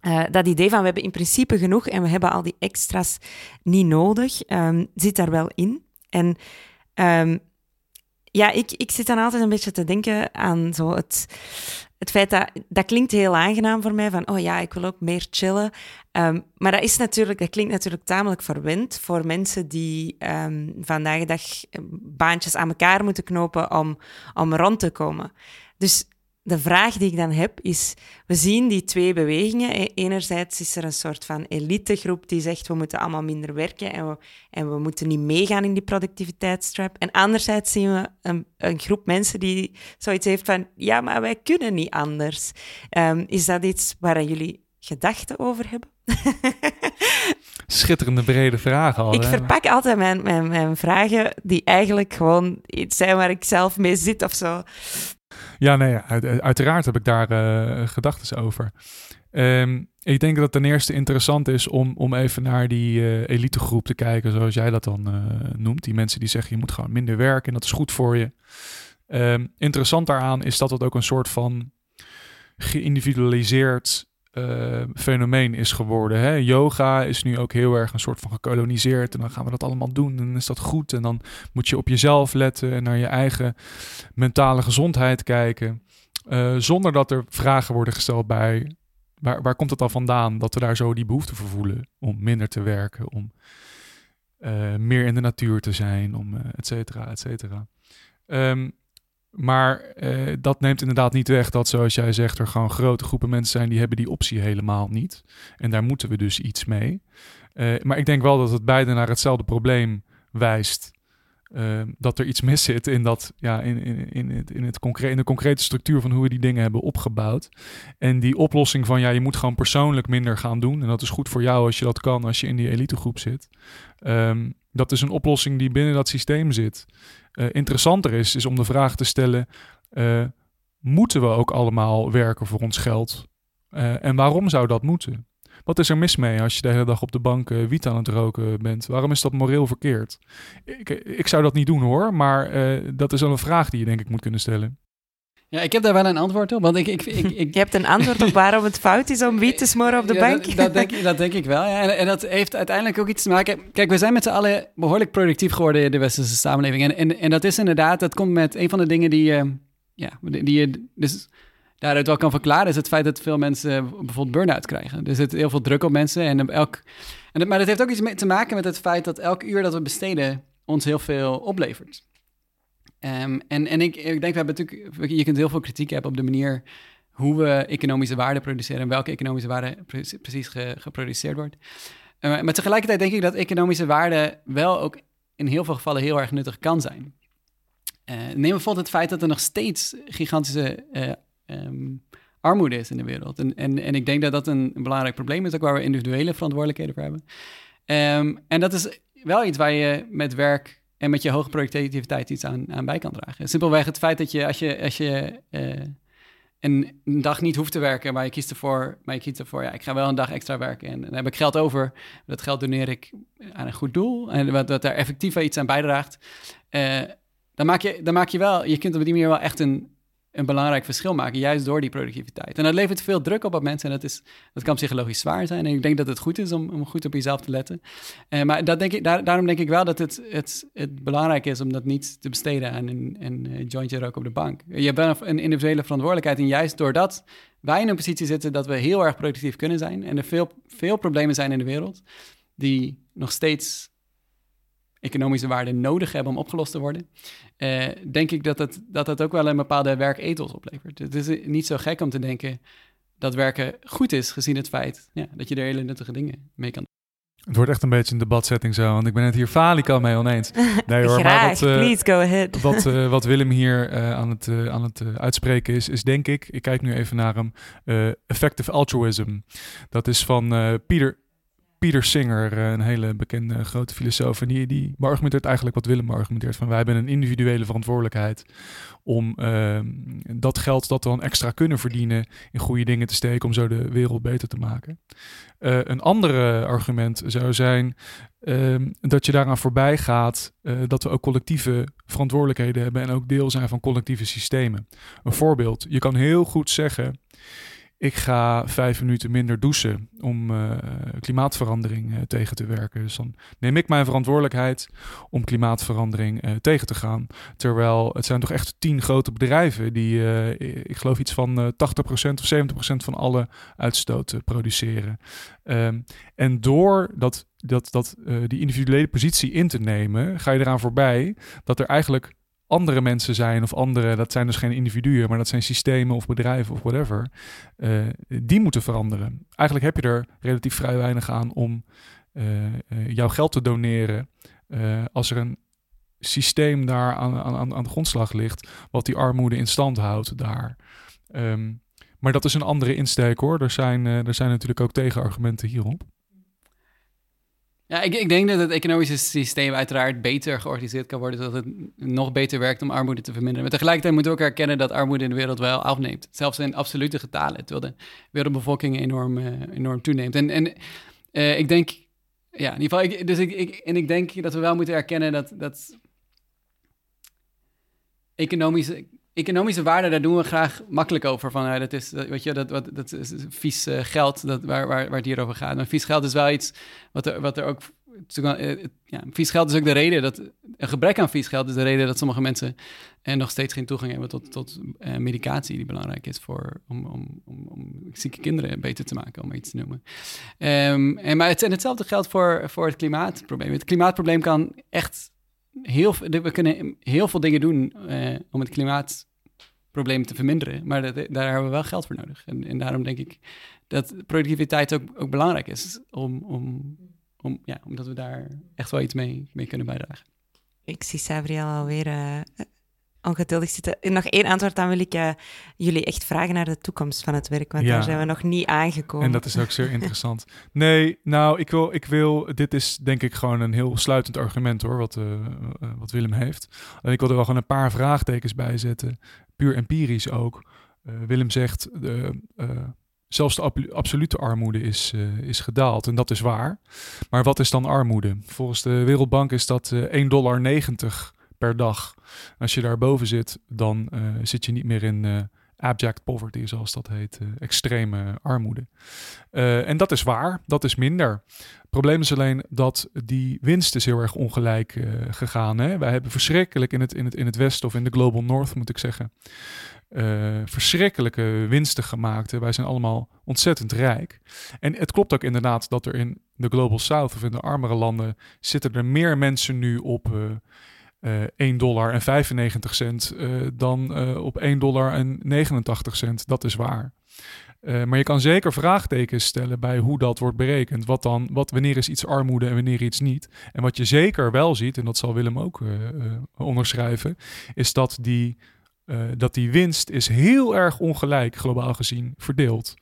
uh, dat idee van we hebben in principe genoeg en we hebben al die extra's niet nodig, um, zit daar wel in. En um, ja, ik, ik zit dan altijd een beetje te denken aan zo het, het feit dat dat klinkt heel aangenaam voor mij, van oh ja, ik wil ook meer chillen. Um, maar dat, is natuurlijk, dat klinkt natuurlijk tamelijk verwend voor mensen die um, vandaag de dag baantjes aan elkaar moeten knopen om, om rond te komen. Dus de vraag die ik dan heb is, we zien die twee bewegingen. Enerzijds is er een soort van elitegroep die zegt, we moeten allemaal minder werken en we, en we moeten niet meegaan in die productiviteitstrap. En anderzijds zien we een, een groep mensen die zoiets heeft van, ja, maar wij kunnen niet anders. Um, is dat iets waar jullie gedachten over hebben? Schitterende brede vragen al. Ik verpak altijd mijn, mijn, mijn vragen die eigenlijk gewoon iets zijn waar ik zelf mee zit of zo. Ja, nee, uiteraard heb ik daar uh, gedachten over. Ehm, ik denk dat het ten eerste interessant is om, om even naar die uh, elitegroep te kijken, zoals jij dat dan uh, noemt. Die mensen die zeggen je moet gewoon minder werken en dat is goed voor je. Um, interessant daaraan is dat het ook een soort van geïndividualiseerd uh, fenomeen is geworden. Hè? Yoga is nu ook heel erg een soort van gekoloniseerd. En dan gaan we dat allemaal doen. En dan is dat goed. En dan moet je op jezelf letten en naar je eigen mentale gezondheid kijken. Uh, zonder dat er vragen worden gesteld bij waar, waar komt het al vandaan dat we daar zo die behoefte voor voelen om minder te werken, om uh, meer in de natuur te zijn, om uh, et cetera, et cetera. Um, maar uh, dat neemt inderdaad niet weg dat, zoals jij zegt, er gewoon grote groepen mensen zijn die hebben die optie helemaal niet. En daar moeten we dus iets mee. Uh, maar ik denk wel dat het beide naar hetzelfde probleem wijst. Uh, dat er iets mis zit in, dat, ja, in, in, in, in, het in de concrete structuur van hoe we die dingen hebben opgebouwd. En die oplossing van ja, je moet gewoon persoonlijk minder gaan doen. En dat is goed voor jou als je dat kan, als je in die elitegroep zit. Um, dat is een oplossing die binnen dat systeem zit. Uh, interessanter is, is om de vraag te stellen: uh, moeten we ook allemaal werken voor ons geld? Uh, en waarom zou dat moeten? Wat is er mis mee als je de hele dag op de bank wiet aan het roken bent? Waarom is dat moreel verkeerd? Ik, ik zou dat niet doen hoor, maar dat is wel een vraag die je denk ik moet kunnen stellen. Ja, ik heb daar wel een antwoord op. Want ik, ik, ik, ik... Je hebt een antwoord op waarom het fout is om wiet te smoren op de bank? Dat, dat, denk, dat denk ik wel. Ja. En, en, dat heeft uiteindelijk ook iets te maken... Kijk, we zijn met z'n allen behoorlijk productief geworden in de westerse samenleving. En, en, en dat is inderdaad, dat komt met een van de dingen die, uh, ja, die je dus daaruit wel kan verklaren... is het feit dat veel mensen bijvoorbeeld burn-out krijgen. Er zit heel veel druk op mensen. En elk, en, maar dat heeft ook iets te maken met het feit dat elk uur dat we besteden... ons heel veel oplevert. Um, en en ik, ik denk, we hebben natuurlijk, je kunt heel veel kritiek hebben op de manier hoe we economische waarde produceren en welke economische waarde precies geproduceerd wordt. Uh, maar tegelijkertijd denk ik dat economische waarde wel ook in heel veel gevallen heel erg nuttig kan zijn. Uh, neem bijvoorbeeld het feit dat er nog steeds gigantische uh, um, armoede is in de wereld. En, en, en ik denk dat dat een, belangrijk probleem is, ook waar we individuele verantwoordelijkheden voor hebben. En dat is wel iets waar je met werk en met je hoge productiviteit iets aan, aan bij kan dragen. Simpelweg het feit dat je als je, als je uh, een, dag niet hoeft te werken, maar je kiest ervoor, maar je kiest ervoor, ja, ik ga wel een dag extra werken en dan heb ik geld over. Dat geld doneer ik aan een goed doel en wat, wat daar effectief iets aan bijdraagt. Uh, dan maak, je, dan maak je wel, je kunt op die manier wel echt een, een belangrijk verschil maken, juist door die productiviteit. En dat levert veel druk op op mensen en dat, is, dat kan psychologisch zwaar zijn. En ik denk dat het goed is om, om goed op jezelf te letten. Uh, maar dat denk ik, daar, daarom denk ik wel dat het, het, het belangrijk is om dat niet te besteden aan een, een uh, jointje roken op de bank. Je hebt wel een individuele verantwoordelijkheid en juist doordat wij in een positie zitten dat we heel erg productief kunnen zijn en er veel, veel problemen zijn in de wereld die nog steeds economische waarde nodig hebben om opgelost te worden, uh, denk ik dat het, dat het ook wel een bepaalde werkethos oplevert. Het is niet zo gek om te denken, dat werken goed is, gezien het feit ja, dat je er hele nuttige dingen mee kan Het wordt echt een beetje een debatsetting zo, want ik ben het hier falikant mee oneens. Nee hoor, Graag, maar wat, eh, please go ahead. wat, eh, wat Willem hier eh, aan het, eh, aan het eh, uitspreken is, is denk ik, ik kijk nu even naar hem, eh, effective altruism. Dat is van eh, Peter, Singer, eh, een hele bekende grote filosoof. En die, die eigenlijk wat Willem beargumenteert. Van wij hebben een individuele verantwoordelijkheid om ehm, dat geld dat we dan extra kunnen verdienen in goede dingen te steken om zo de wereld beter te maken. Eh, een andere argument zou zijn ehm, dat je daaraan voorbij gaat eh, dat we ook collectieve verantwoordelijkheden hebben en ook deel zijn van collectieve systemen. Een voorbeeld, je kan heel goed zeggen, ik ga vijf minuten minder douchen om eh, klimaatverandering eh, tegen te werken. Dus dan neem ik mijn verantwoordelijkheid om klimaatverandering eh, tegen te gaan. Terwijl het zijn toch echt tien grote bedrijven die, ik geloof iets van eh 80% of 70% van alle uitstoot produceren. Ehm, en door dat, dat, dat, die individuele positie in te nemen, ga je eraan voorbij dat er eigenlijk andere mensen zijn of andere, dat zijn dus geen individuen, maar dat zijn systemen of bedrijven of whatever, eh, die moeten veranderen. Eigenlijk heb je er relatief vrij weinig aan om eh, eh, jouw geld te doneren als er een systeem daar aan, aan, aan de grondslag ligt, wat die armoede in stand houdt daar. Ehm, maar dat is een andere insteek hoor. Er zijn, er zijn natuurlijk ook tegenargumenten hierop. Ja, ik, ik denk dat het economische systeem uiteraard beter georganiseerd kan worden, zodat het nog beter werkt om armoede te verminderen. Maar tegelijkertijd moeten we ook erkennen dat armoede in de wereld wel afneemt. Zelfs in absolute getalen, terwijl de wereldbevolking enorm, eh, enorm toeneemt. En, en eh, ik denk, ja, in ieder geval, dus ik, ik, en ik denk dat we wel moeten erkennen dat, dat economische, economische waarde, daar doen we graag makkelijk over. Van, ja, dat is, weet je, dat, wat, dat is vies eh, geld dat, waar, waar, waar het hier over gaat. Maar vies geld is wel iets wat er, wat er ook... eh, Ja, vies geld is ook de reden dat... Een gebrek aan vies geld is de reden dat sommige mensen... eh, nog steeds geen toegang hebben tot, tot eh, medicatie... die belangrijk is voor, om, om, om, zieke kinderen beter te maken, om iets te noemen. Ehm, en, maar het, en hetzelfde geldt voor, voor het klimaatprobleem. Het klimaatprobleem kan echt heel... We kunnen heel veel dingen doen eh, om het klimaatprobleem te verminderen. Maar daar hebben we wel geld voor nodig. En, en daarom denk ik dat productiviteit ook, ook belangrijk is. Om, om, om, ja, omdat we daar echt wel iets mee, mee kunnen bijdragen. Ik zie Sabriel alweer ongeduldig zitten. En Nog één antwoord, dan wil ik eh, jullie echt vragen naar de toekomst van het werk, want Ja. daar zijn we nog niet aangekomen. En dat is ook zeer interessant. Nee, nou, ik wil, ik wil, dit is denk ik gewoon een heel sluitend argument hoor, wat, eh, eh, wat Willem heeft. En ik wil er wel gewoon een paar vraagtekens bij zetten, puur empirisch ook. Willem zegt, zelfs de ab- absolute armoede is, is gedaald en dat is waar. Maar wat is dan armoede? Volgens de Wereldbank is dat eh 1,90 dollar per dag. Als je daarboven zit, dan eh, zit je niet meer in eh, abject poverty, zoals dat heet, eh, extreme armoede. En dat is waar, dat is minder. Het probleem is alleen dat die winst is heel erg ongelijk gegaan. Hè? Wij hebben verschrikkelijk in het, in, het, in het Westen of in de Global North, moet ik zeggen, verschrikkelijke winsten gemaakt. Wij zijn allemaal ontzettend rijk. En het klopt ook inderdaad dat er in de Global South of in de armere landen zitten er meer mensen nu op eh, 1 dollar en 95 cent eh, dan eh, op 1 dollar en 89 cent. Dat is waar. Maar je kan zeker vraagtekens stellen bij hoe dat wordt berekend. Wat dan, wat, wanneer is iets armoede en wanneer iets niet? En wat je zeker wel ziet, en dat zal Willem ook onderschrijven, is dat die, dat die winst is heel erg ongelijk globaal gezien verdeeld.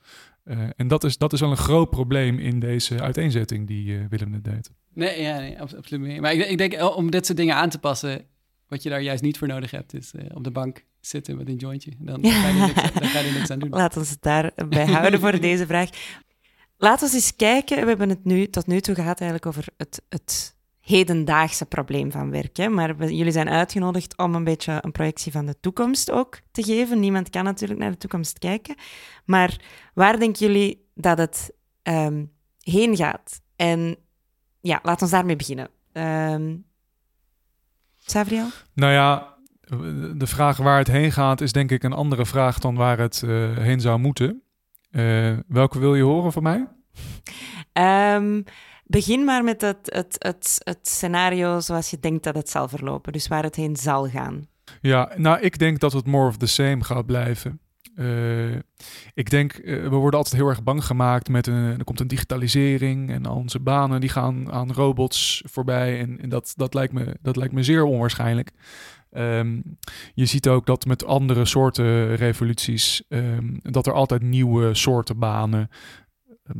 Eh, en dat is, dat is wel een groot probleem in deze uiteenzetting die eh, Willem net deed. Nee, ja, nee abs- absoluut mee. Maar ik, ik denk om dit soort dingen aan te passen, wat je daar juist niet voor nodig hebt, is eh, op de bank zitten met een jointje. Dan, dan, ga, je niks, dan ga je niks aan doen. Laten we het daarbij houden voor deze vraag. Laten we eens kijken. We hebben het nu tot nu toe gehad eigenlijk over het, het hedendaagse probleem van werk. Hè? Maar we- jullie zijn uitgenodigd om een beetje een projectie van de toekomst ook te geven. Niemand kan natuurlijk naar de toekomst kijken. Maar waar denken jullie dat het ehm, heen gaat? En ja, laten we daarmee beginnen. Ehm Savriel? Nou ja, de vraag waar het heen gaat is denk ik een andere vraag dan waar het eh, heen zou moeten. Eh, welke wil je horen van mij? Ehm, begin maar met het, het, het, het scenario zoals je denkt dat het zal verlopen. Dus waar het heen zal gaan. Ja, nou, ik denk dat het more of the same gaat blijven. Eh, ik denk, eh, we worden altijd heel erg bang gemaakt met een, er komt een digitalisering en onze banen die gaan aan robots voorbij. En, en dat, dat, lijkt me, dat lijkt me zeer onwaarschijnlijk. Ehm, je ziet ook dat met andere soorten revoluties, ehm, dat er altijd nieuwe soorten banen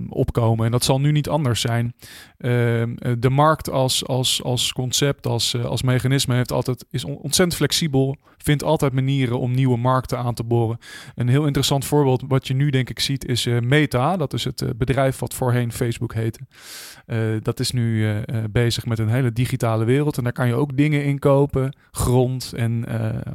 opkomen. En dat zal nu niet anders zijn. Ehm, eh, de markt als, als, als concept, als, eh, als mechanisme heeft altijd, is ontzettend flexibel. Vindt altijd manieren om nieuwe markten aan te boren. Een heel interessant voorbeeld wat je nu denk ik ziet is uh, Meta. Dat is het bedrijf wat voorheen Facebook heette. dat is nu bezig met een hele digitale wereld. En daar kan je ook dingen inkopen. Grond en ehm,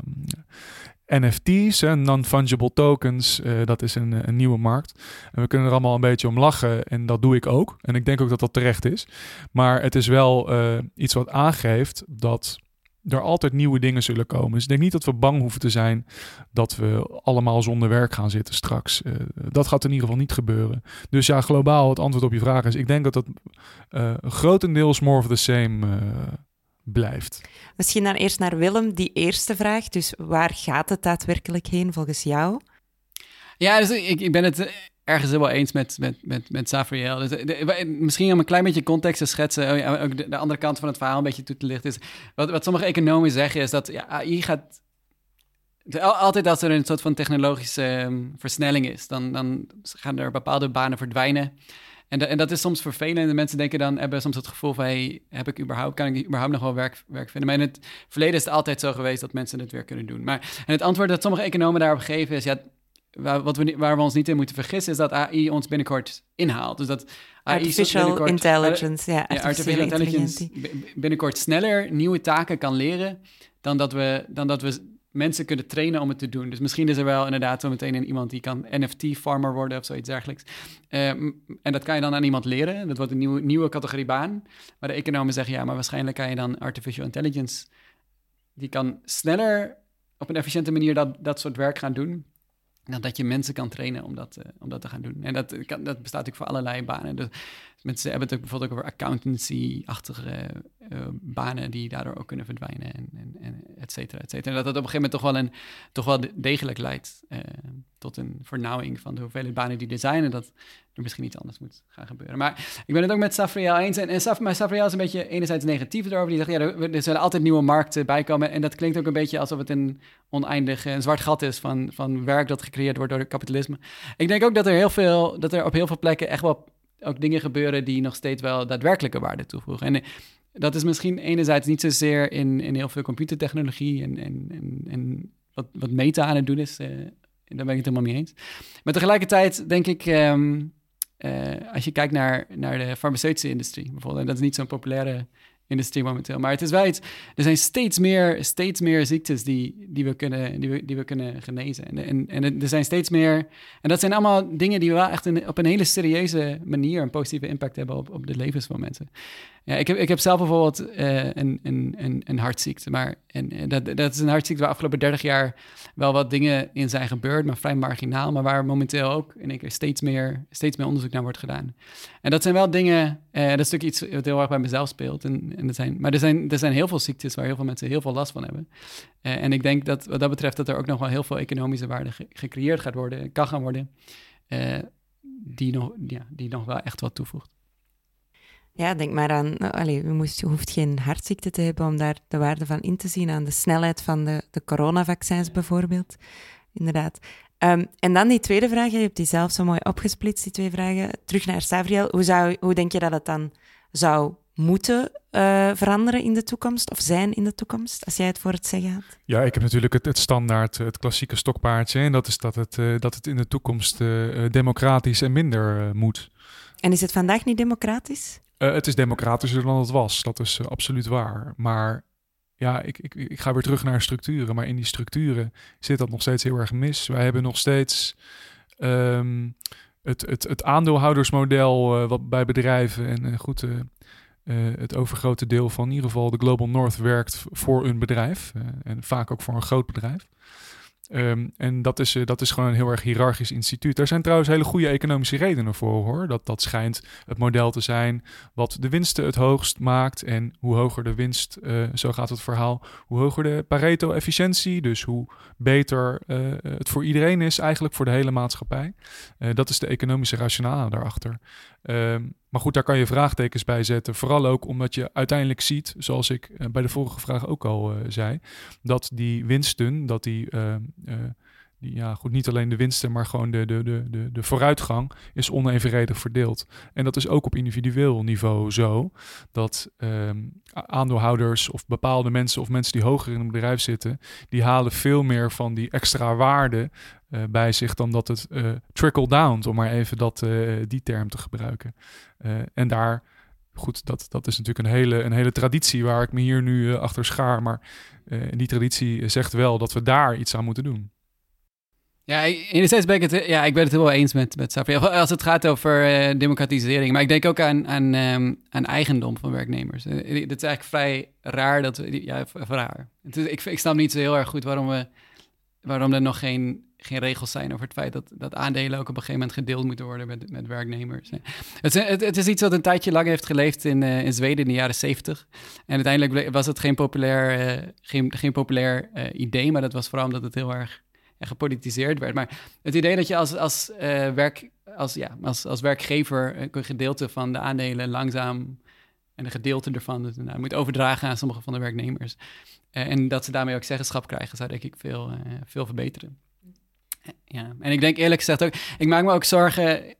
NFT's, non-fungible tokens, uh, dat is een, een, nieuwe markt. En we kunnen er allemaal een beetje om lachen en dat doe ik ook. En ik denk ook dat dat terecht is. Maar het is wel uh, iets wat aangeeft dat er altijd nieuwe dingen zullen komen. Dus ik denk niet dat we bang hoeven te zijn dat we allemaal zonder werk gaan zitten straks. Uh, dat gaat in ieder geval niet gebeuren. Dus ja, globaal het antwoord op je vraag is: ik denk dat dat grotendeels more of the same blijft. Misschien dan eerst naar Willem, die eerste vraag. Dus waar gaat het daadwerkelijk heen volgens jou? Ja, dus ik, ik ben het ergens wel eens met, met, met, met Safriel. Dus de, misschien om een klein beetje context te schetsen, oh ook de, de, andere kant van het verhaal een beetje toe te lichten. Is, wat, wat sommige economen zeggen is dat ja, AI gaat... Altijd als er een soort van technologische um, versnelling is, dan, dan gaan er bepaalde banen verdwijnen. En, en dat is soms vervelend. De mensen denken dan, hebben soms het gevoel van... Hey, heb ik überhaupt, kan ik überhaupt nog wel werk, werk vinden? Maar in het verleden is het altijd zo geweest dat mensen het weer kunnen doen. Maar en het antwoord dat sommige economen daarop geven is... Ja, waar, wat we, waar we ons niet in moeten vergissen... is dat AI ons binnenkort inhaalt. Dus dat AI artificial intelligence, ja. Artificial, intelligence binnenkort sneller nieuwe taken kan leren... dan dat we, dan dat we mensen kunnen trainen om het te doen. Dus misschien is er wel inderdaad zo meteen iemand die kan NFT-farmer worden of zoiets dergelijks. Ehm, en dat kan je dan aan iemand leren. Dat wordt een nieuwe, nieuwe categorie baan. Maar de economen zeggen ja, maar waarschijnlijk kan je dan artificial intelligence. Die kan sneller op een efficiënte manier dat, dat soort werk gaan doen. Dan dat je mensen kan trainen om dat, uh, om dat te gaan doen. En dat, dat bestaat natuurlijk voor allerlei banen. Dus Mensen hebben het bijvoorbeeld ook over accountancy-achtige uh, banen die daardoor ook kunnen verdwijnen en, en, en et cetera, et cetera. Dat dat op een gegeven moment toch wel, een, toch wel degelijk leidt uh, tot een vernauwing van de hoeveelheid banen die er zijn en dat er misschien iets anders moet gaan gebeuren. Maar ik ben het ook met Safriel eens en, en Saf, maar Safriel is een beetje enerzijds negatief erover. Die zegt, ja, er, er zullen altijd nieuwe markten bijkomen en dat klinkt ook een beetje alsof het een oneindig, een zwart gat is van, van werk dat gecreëerd wordt door het kapitalisme. Ik denk ook dat er heel veel, dat er op heel veel plekken echt wel ook dingen gebeuren die nog steeds wel daadwerkelijke waarde toevoegen. En eh, dat is misschien enerzijds niet zozeer in, in heel veel computertechnologie en, en, en, wat, wat Meta aan het doen is. Uh, daar ben ik het helemaal mee eens. Maar tegelijkertijd denk ik, um, uh, als je kijkt naar, naar de farmaceutische industrie bijvoorbeeld, en dat is niet zo'n populaire industrie momenteel. Maar het is wel iets. Er zijn steeds meer, steeds meer ziektes die, die, we, kunnen, die, we, die we kunnen genezen. En, en, en er zijn steeds meer. En dat zijn allemaal dingen die wel echt op een hele serieuze manier een positieve impact hebben op, op de levens van mensen. Ja, ik, heb, ik heb zelf bijvoorbeeld uh, een, een, een, een hartziekte. Maar en, dat, dat is een hartziekte waar afgelopen 30 jaar wel wat dingen in zijn gebeurd, maar vrij marginaal. Maar waar momenteel ook in één keer steeds meer, steeds meer onderzoek naar wordt gedaan. En dat zijn wel dingen, uh, dat is natuurlijk iets wat heel erg bij mezelf speelt. En, en er zijn, maar er zijn, er zijn heel veel ziektes waar heel veel mensen heel veel last van hebben. Uh, en ik denk dat wat dat betreft dat er ook nog wel heel veel economische waarde gecreëerd gaat worden, kan gaan worden, die, nog, ja, die nog wel echt wat toevoegt. Ja, denk maar aan, nou, allez, je, moest, je hoeft geen hartziekte te hebben om daar de waarde van in te zien, aan de snelheid van de, de coronavaccins bijvoorbeeld. Inderdaad. Um, en dan die tweede vraag, je hebt die zelf zo mooi opgesplitst, die twee vragen. Terug naar Savriel, hoe, zou, hoe denk je dat het dan zou moeten uh, veranderen in de toekomst of zijn in de toekomst, als jij het voor het zeggen had? Ja, ik heb natuurlijk het, het standaard, het klassieke stokpaardje. En dat is dat het, uh, dat het in de toekomst uh, democratisch en minder moet. En is het vandaag niet democratisch? Uh, het is democratischer dan het was, dat is uh, absoluut waar. Maar ja, ik, ik, ik ga weer terug naar structuren. Maar in die structuren zit dat nog steeds heel erg mis. Wij hebben nog steeds um, het, het, het aandeelhoudersmodel uh, wat bij bedrijven en goed, het overgrote deel van in ieder geval de Global North werkt voor een bedrijf. en vaak ook voor een groot bedrijf. Ehm, en dat is, dat is gewoon een heel erg hiërarchisch instituut. Er zijn trouwens hele goede economische redenen voor hoor. Dat, dat schijnt het model te zijn wat de winsten het hoogst maakt. En hoe hoger de winst, zo gaat het verhaal, hoe hoger de Pareto-efficiëntie. Dus hoe beter het voor iedereen is, eigenlijk voor de hele maatschappij. dat is de economische rationale daarachter. Ehm, maar goed, daar kan je vraagtekens bij zetten. Vooral ook omdat je uiteindelijk ziet, zoals ik eh, bij de vorige vraag ook al uh, zei, dat die winsten, dat die, uh, ja, goed, niet alleen de winsten, maar gewoon de, de, de, de, de vooruitgang is onevenredig verdeeld. En dat is ook op individueel niveau zo, dat ehm, aandeelhouders of bepaalde mensen of mensen die hoger in een bedrijf zitten, die halen veel meer van die extra waarde uh, bij zich dan dat het uh, trickle down, om maar even dat, uh, die term te gebruiken. en daar, goed, dat, dat is natuurlijk een hele, een hele traditie waar ik me hier nu achter schaar. Maar die traditie zegt wel dat we daar iets aan moeten doen. Ja, enerzijds ben ik het, ja, ik ben het wel eens met, met Safri. Als het gaat over democratisering. Maar ik denk ook aan, aan, um, aan eigendom van werknemers. Het is eigenlijk vrij raar dat we... Ja, raar. Ik, ik snap niet zo heel erg goed waarom we waarom er nog geen, geen regels zijn over het feit dat, dat aandelen ook op een gegeven moment gedeeld moeten worden met, met werknemers. Het, het, is iets wat een tijdje lang heeft geleefd in, uh, in Zweden in de jaren zeventig. En uiteindelijk was het geen populair, geen, geen populair idee, maar dat was vooral omdat het heel erg gepolitiseerd werd. Maar het idee dat je als, als, werk, als, ja, als, als werkgever een gedeelte van de aandelen langzaam en een gedeelte ervan dus, nou, moet overdragen aan sommige van de werknemers. Uh, en dat ze daarmee ook zeggenschap krijgen, zou denk ik veel, veel verbeteren. Uh, ja, en ik denk eerlijk gezegd ook, ik maak me ook zorgen,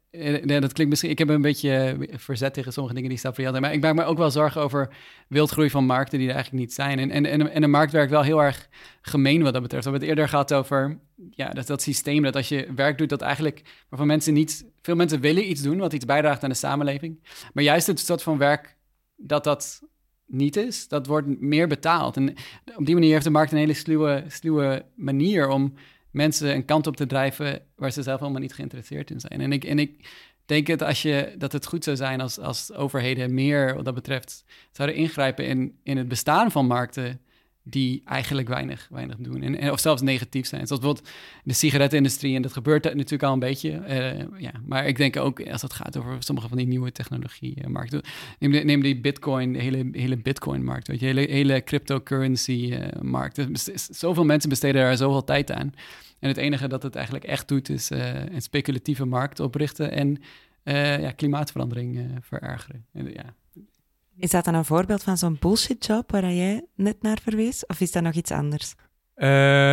dat klinkt misschien, ik heb een beetje verzet tegen sommige dingen die staan voor maar ik maak me ook wel zorgen over wildgroei van markten die er eigenlijk niet zijn. En, en, en, en de markt werkt wel heel erg gemeen wat dat betreft. We hebben het eerder gehad over ja, dat, dat systeem, dat als je werk doet dat eigenlijk, waarvan mensen niet, veel mensen willen iets doen wat iets bijdraagt aan de samenleving, maar juist het soort van werk dat dat niet is, dat wordt meer betaald. En op die manier heeft de markt een hele sluwe, sluwe manier om mensen een kant op te drijven waar ze zelf helemaal niet geïnteresseerd in zijn. En ik, en ik denk dat, als je, dat het goed zou zijn als, als overheden meer wat dat betreft zouden ingrijpen in, in het bestaan van markten die eigenlijk weinig, weinig doen. En, of zelfs negatief zijn. Zoals bijvoorbeeld de sigarettenindustrie. En dat gebeurt natuurlijk al een beetje. Uh, ja. Maar ik denk ook als het gaat over sommige van die nieuwe technologie-markten. Neem, neem, die bitcoin, de hele, hele bitcoin-markt. Weet hele, hele cryptocurrency-markt. Uh, zoveel mensen besteden daar zoveel tijd aan. En het enige dat het eigenlijk echt doet, is een speculatieve markt oprichten en ja, klimaatverandering verergeren. En, ja, is dat dan een voorbeeld van zo'n bullshit job waar jij net naar verwees? Of is dat nog iets anders? Uh,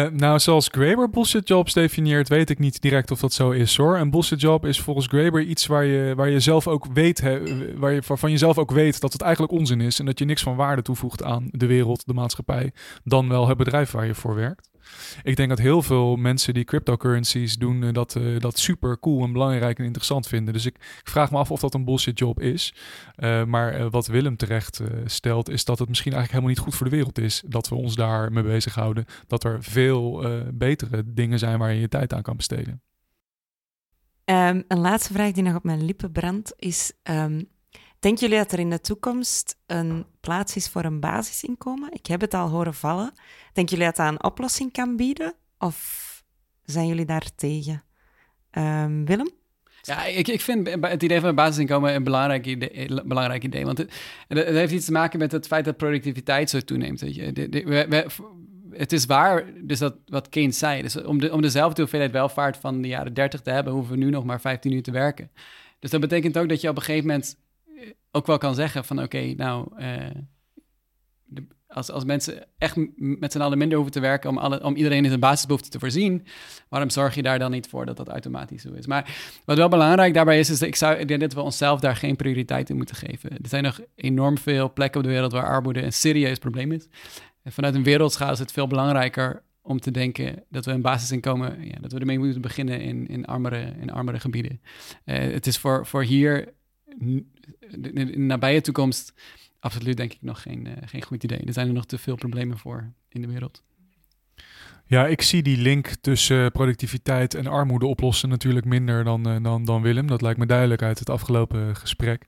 nou, zoals Graeber bullshit jobs definieert, weet ik niet direct of dat zo is hoor. Een bullshit job is volgens Graeber iets waar je, waar je zelf ook weet, waar je, waarvan je zelf ook weet dat het eigenlijk onzin is en dat je niks van waarde toevoegt aan de wereld, de maatschappij, dan wel het bedrijf waar je voor werkt. Ik denk dat heel veel mensen die cryptocurrencies doen, eh, dat, uh, dat super cool en belangrijk en interessant vinden. Dus ik, vraag me af of dat een bullshit job is. Uh, maar wat Willem terecht stelt, is dat het misschien eigenlijk helemaal niet goed voor de wereld is dat we ons daar mee bezighouden. Dat er veel betere dingen zijn waar je je tijd aan kan besteden. Um, een laatste vraag die nog op mijn lippen brandt is: um, Denken jullie dat er in de toekomst een plaats is voor een basisinkomen? Ik heb het al horen vallen. Denken jullie dat dat een oplossing kan bieden? Of zijn jullie daar tegen? Um, Willem? Ja, ik, ik vind het idee van een basisinkomen een belangrijk idee. Belangrijk idee want het, het, heeft iets te maken met het feit dat productiviteit zo toeneemt. Weet je. Het is waar, dus dat wat Keynes zei. Dus om, de, om dezelfde hoeveelheid welvaart van de jaren 30 te hebben, hoeven we nu nog maar 15 uur te werken. Dus dat betekent ook dat je op een gegeven moment ook wel kan zeggen van oké, nou, de, als, als mensen echt met z'n allen minder hoeven te werken om, alle, om iedereen in zijn basisbehoeften te voorzien, waarom zorg je daar dan niet voor dat dat automatisch zo is? Maar wat wel belangrijk daarbij is, is dat ik, zou, ik denk dat we onszelf daar geen prioriteit in moeten geven. Er zijn nog enorm veel plekken op de wereld waar armoede een serieus probleem is. En vanuit een wereldschaal is het veel belangrijker om te denken dat we een basisinkomen, ja, dat we ermee moeten beginnen in, in, armere, in armere gebieden. Uh, het is voor, voor hier in de nabije toekomst absoluut denk ik nog geen, uh, geen goed idee. Er zijn er nog te veel problemen voor in de wereld. Ja, ik zie die link tussen productiviteit en armoede oplossen natuurlijk minder dan, uh, dan, dan Willem. Dat lijkt me duidelijk uit het afgelopen gesprek.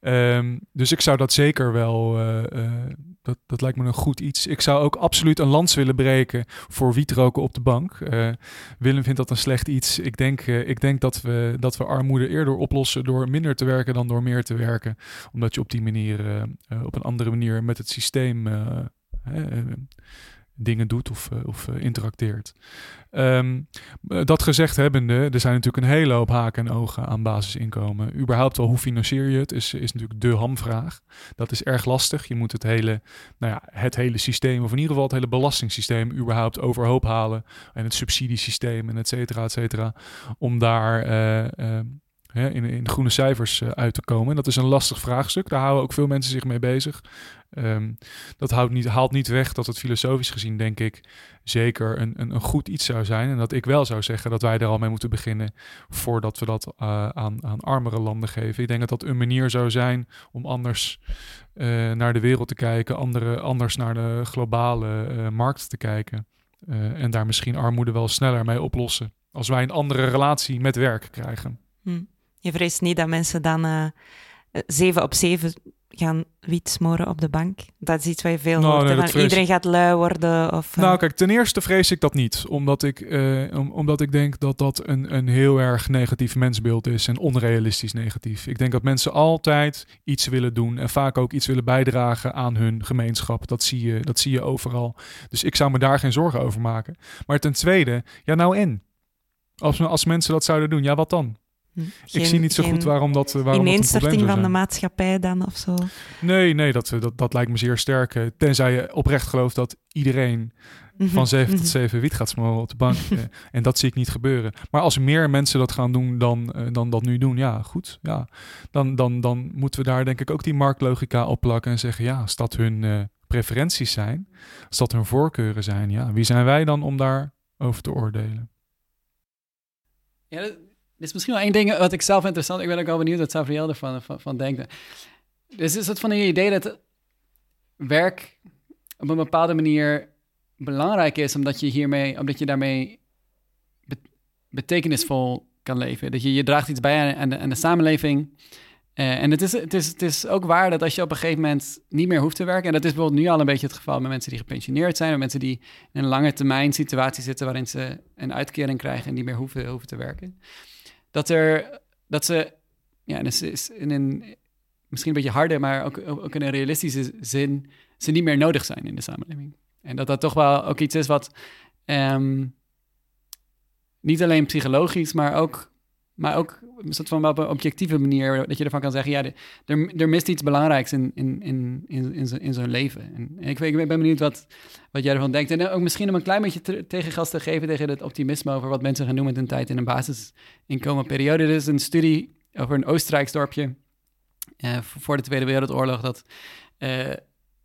Um, dus ik zou dat zeker wel uh, dat, dat lijkt me een goed iets. Ik zou ook absoluut een lans willen breken voor wietroken op de bank. Uh, Willem vindt dat een slecht iets. Ik denk, uh, ik denk dat, we, dat we armoede eerder oplossen door minder te werken dan door meer te werken. Omdat je op die manier, uh, op een andere manier met het systeem dingen doet of, of interacteert. Um, dat gezegd hebbende, er zijn natuurlijk een hele hoop haken en ogen aan basisinkomen. Überhaupt al, hoe financier je het, is, is natuurlijk de hamvraag. Dat is erg lastig. Je moet het hele, nou ja, het hele systeem, of in ieder geval het hele belastingssysteem, überhaupt overhoop halen. En het subsidiesysteem en et cetera, et cetera. Om daar... in, in groene cijfers uit te komen. dat is een lastig vraagstuk. Daar houden ook veel mensen zich mee bezig. Um, dat houdt niet, haalt niet weg dat het filosofisch gezien, denk ik, zeker een, een, een, goed iets zou zijn. En dat ik wel zou zeggen dat wij er al mee moeten beginnen voordat we dat uh, aan, aan armere landen geven. Ik denk dat dat een manier zou zijn om anders uh, naar de wereld te kijken, andere, anders naar de globale markt te kijken. en daar misschien armoede wel sneller mee oplossen. Als wij een andere relatie met werk krijgen. Hm. Je vreest niet dat mensen dan zeven op zeven gaan wiet smoren op de bank? Dat is iets waar je veel nou, hoort. Iedereen gaat lui worden? Of, Nou, kijk, ten eerste vrees ik dat niet. Omdat ik, uh, om, omdat ik denk dat dat een, een heel erg negatief mensbeeld is en onrealistisch negatief. Ik denk dat mensen altijd iets willen doen en vaak ook iets willen bijdragen aan hun gemeenschap. Dat zie je, dat zie je overal. Dus ik zou me daar geen zorgen over maken. Maar ten tweede, ja nou en? Als, als mensen dat zouden doen, ja wat dan? Ik zie niet zo goed waarom dat, eh, waarom ineenstorting van de maatschappij dan of zo. Nee, nee, dat, dat, dat lijkt me zeer sterk. Eh, tenzij je oprecht gelooft dat iedereen mhm, van 7 tot 7 mhm. wiet gaat smoren op de bank. Eh, en dat zie ik niet gebeuren. Maar als meer mensen dat gaan doen dan, dan dat nu doen, ja, goed. Ja. Dan, dan, dan moeten we daar denk ik ook die marktlogica op plakken en zeggen, ja, als dat hun preferenties zijn, als dat hun voorkeuren zijn, ja, wie zijn wij dan om daar over te oordelen? Ja, dit is misschien wel één ding wat ik zelf interessant... Ik ben ook wel benieuwd wat Savriel ervan van, van denkt. Dus is het van een idee dat werk op een bepaalde manier belangrijk is... omdat je, hiermee, omdat je daarmee betekenisvol kan leven. Dat je, je draagt iets bij aan, de, aan de samenleving... Uh, en het is, het, is, het is ook waar dat als je op een gegeven moment niet meer hoeft te werken, en dat is bijvoorbeeld nu al een beetje het geval met mensen die gepensioneerd zijn, of mensen die in een lange termijn situatie zitten waarin ze een uitkering krijgen en niet meer hoeven, hoeven te werken dat, er, dat ze, ja, dus is in een misschien een beetje harder, maar ook, ook in een realistische zin, ze niet meer nodig zijn in de samenleving. En dat dat toch wel ook iets is wat um, niet alleen psychologisch, maar ook, maar ook een soort van op een objectieve manier, dat je ervan kan zeggen, ja, er, er mist iets belangrijks in, in, in, in, in, zo'n leven. En, ik, ik ben benieuwd wat, wat jij ervan denkt. En ook misschien om een klein beetje tegengas te geven tegen het optimisme over wat mensen gaan doen met hun tijd in een basisinkomenperiode. Er is een studie over een Oostenrijks dorpje uh, voor de Tweede Wereldoorlog, dat, uh,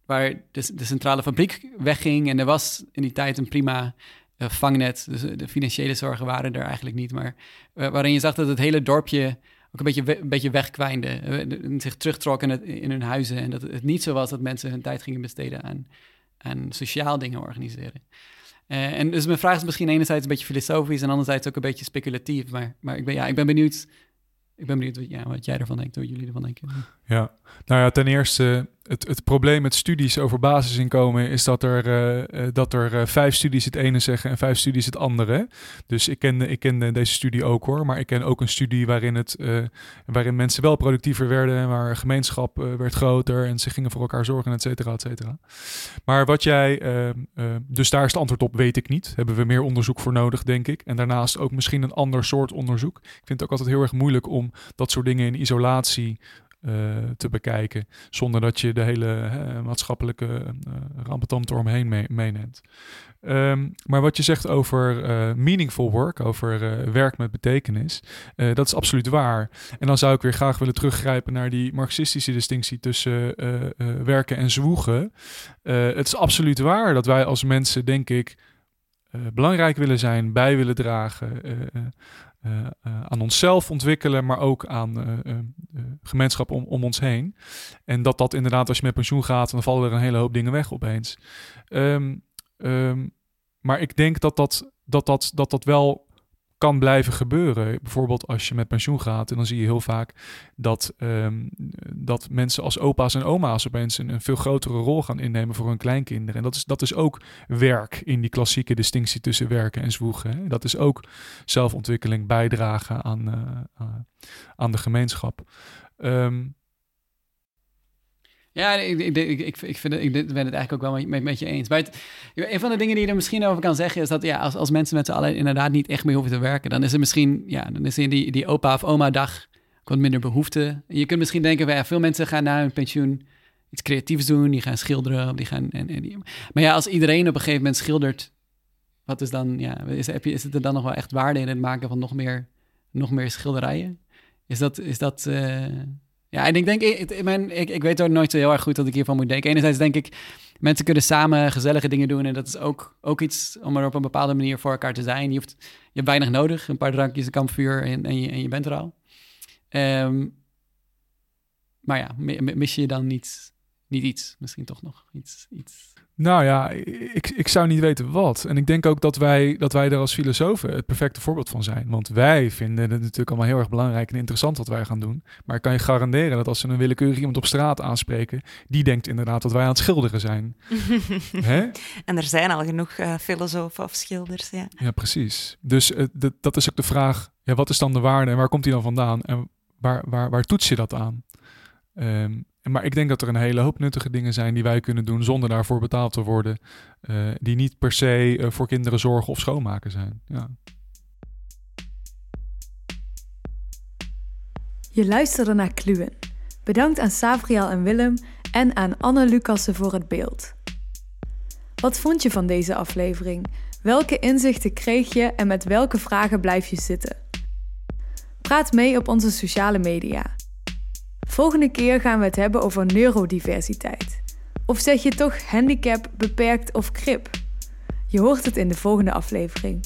waar de, de centrale fabriek wegging en er was in die tijd een prima uh, vangnet. Dus de financiële zorgen waren er eigenlijk niet. Maar waarin je zag dat het hele dorpje ook een beetje, een beetje wegkwijnde. Zich terugtrok in, hun huizen. En dat het niet zo was dat mensen hun tijd gingen besteden aan en sociaal dingen organiseren. En dus mijn vraag is misschien enerzijds een beetje filosofisch en anderzijds ook een beetje speculatief. Maar, maar ik, ben, ja, ik ben benieuwd ik ben benieuwd wat, ja, wat jij ervan denkt, wat jullie ervan denken. Ja, nou ja, ten eerste, het, het probleem met studies over basisinkomen is dat er, uh, dat er uh, vijf studies het ene zeggen en vijf studies het andere. Dus ik ken, ik ken deze studie ook hoor, maar ik ken ook een studie waarin, het, waarin mensen wel productiever werden, waar gemeenschap werd groter en ze gingen voor elkaar zorgen, et cetera, et cetera. Maar wat jij, dus daar is het antwoord op, weet ik niet. Hebben we meer onderzoek voor nodig, denk ik. En daarnaast ook misschien een ander soort onderzoek. Ik vind het ook altijd heel erg moeilijk om dat soort dingen in isolatie uh, te bekijken. Zonder dat je de hele maatschappelijke uh, rampetant eromheen mee, meeneemt. Um, maar wat je zegt over meaningful work, over werk met betekenis, dat is absoluut waar. En dan zou ik weer graag willen teruggrijpen naar die marxistische distinctie tussen werken en zwoegen. het is absoluut waar dat wij als mensen, denk ik, belangrijk willen zijn, bij willen dragen, uh, uh, aan onszelf ontwikkelen, maar ook aan uh, gemeenschap om, om ons heen. En dat dat inderdaad, als je met pensioen gaat, dan vallen er een hele hoop dingen weg opeens. Um, um, maar ik denk dat dat, dat, dat, dat, dat wel kan blijven gebeuren. Bijvoorbeeld als je met pensioen gaat en dan zie je heel vaak dat, ehm, dat mensen als opa's en oma's opeens een, een, veel grotere rol gaan innemen voor hun kleinkinderen. En dat is, dat is ook werk in die klassieke distinctie tussen werken en zwoegen. Dat is ook zelfontwikkeling, bijdragen aan, uh, aan de gemeenschap. Um, ja, ik, ik, ik, ik, vind het, ik ben het eigenlijk ook wel met, je eens. Maar een van de dingen die je er misschien over kan zeggen is dat ja, als, als mensen met z'n allen inderdaad niet echt meer hoeven te werken, dan is er misschien, ja, dan is in die, die opa of oma dag wat minder behoefte. Je kunt misschien denken, ja, veel mensen gaan na hun pensioen iets creatiefs doen, die gaan schilderen, die gaan. En, en die, maar ja, als iedereen op een gegeven moment schildert, wat is dan, ja, is, heb je, is het er dan nog wel echt waarde in het maken van nog meer, nog meer schilderijen? Is dat, is dat, uh, ja, ik denk, ik, mijn, ik, ik weet ook nooit zo heel erg goed wat ik hiervan moet denken. Enerzijds denk ik, mensen kunnen samen gezellige dingen doen. En dat is ook, ook iets om er op een bepaalde manier voor elkaar te zijn. Je, hoeft, je hebt weinig nodig. Een paar drankjes, een kampvuur en, en, je, en je bent er al. Um, maar ja, mis je dan niet, niet iets? Misschien toch nog iets, iets nou ja, ik, ik zou niet weten wat. En ik denk ook dat wij, dat wij er als filosofen het perfecte voorbeeld van zijn. Want wij vinden het natuurlijk allemaal heel erg belangrijk en interessant wat wij gaan doen. Maar ik kan je garanderen dat als ze een willekeurig iemand op straat aanspreken, die denkt inderdaad dat wij aan het schilderen zijn. Hè? En er zijn al genoeg uh, filosofen of schilders, ja. Ja, precies. Dus uh, dat is ook de vraag, ja, wat is dan de waarde en waar komt die dan vandaan? En waar, waar, waar toets je dat aan? Um, maar ik denk dat er een hele hoop nuttige dingen zijn die wij kunnen doen zonder daarvoor betaald te worden. Uh, die niet per se uh, voor kinderen zorgen of schoonmaken zijn. Ja. Je luisterde naar Kluwen. Bedankt aan Savriel en Willem en aan Anne Lucassen voor het beeld. Wat vond je van deze aflevering? Welke inzichten kreeg je en met welke vragen blijf je zitten? Praat mee op onze sociale media. Volgende keer gaan we het hebben over neurodiversiteit. Of zeg je toch handicap, beperkt of krip? Je hoort het in de volgende aflevering.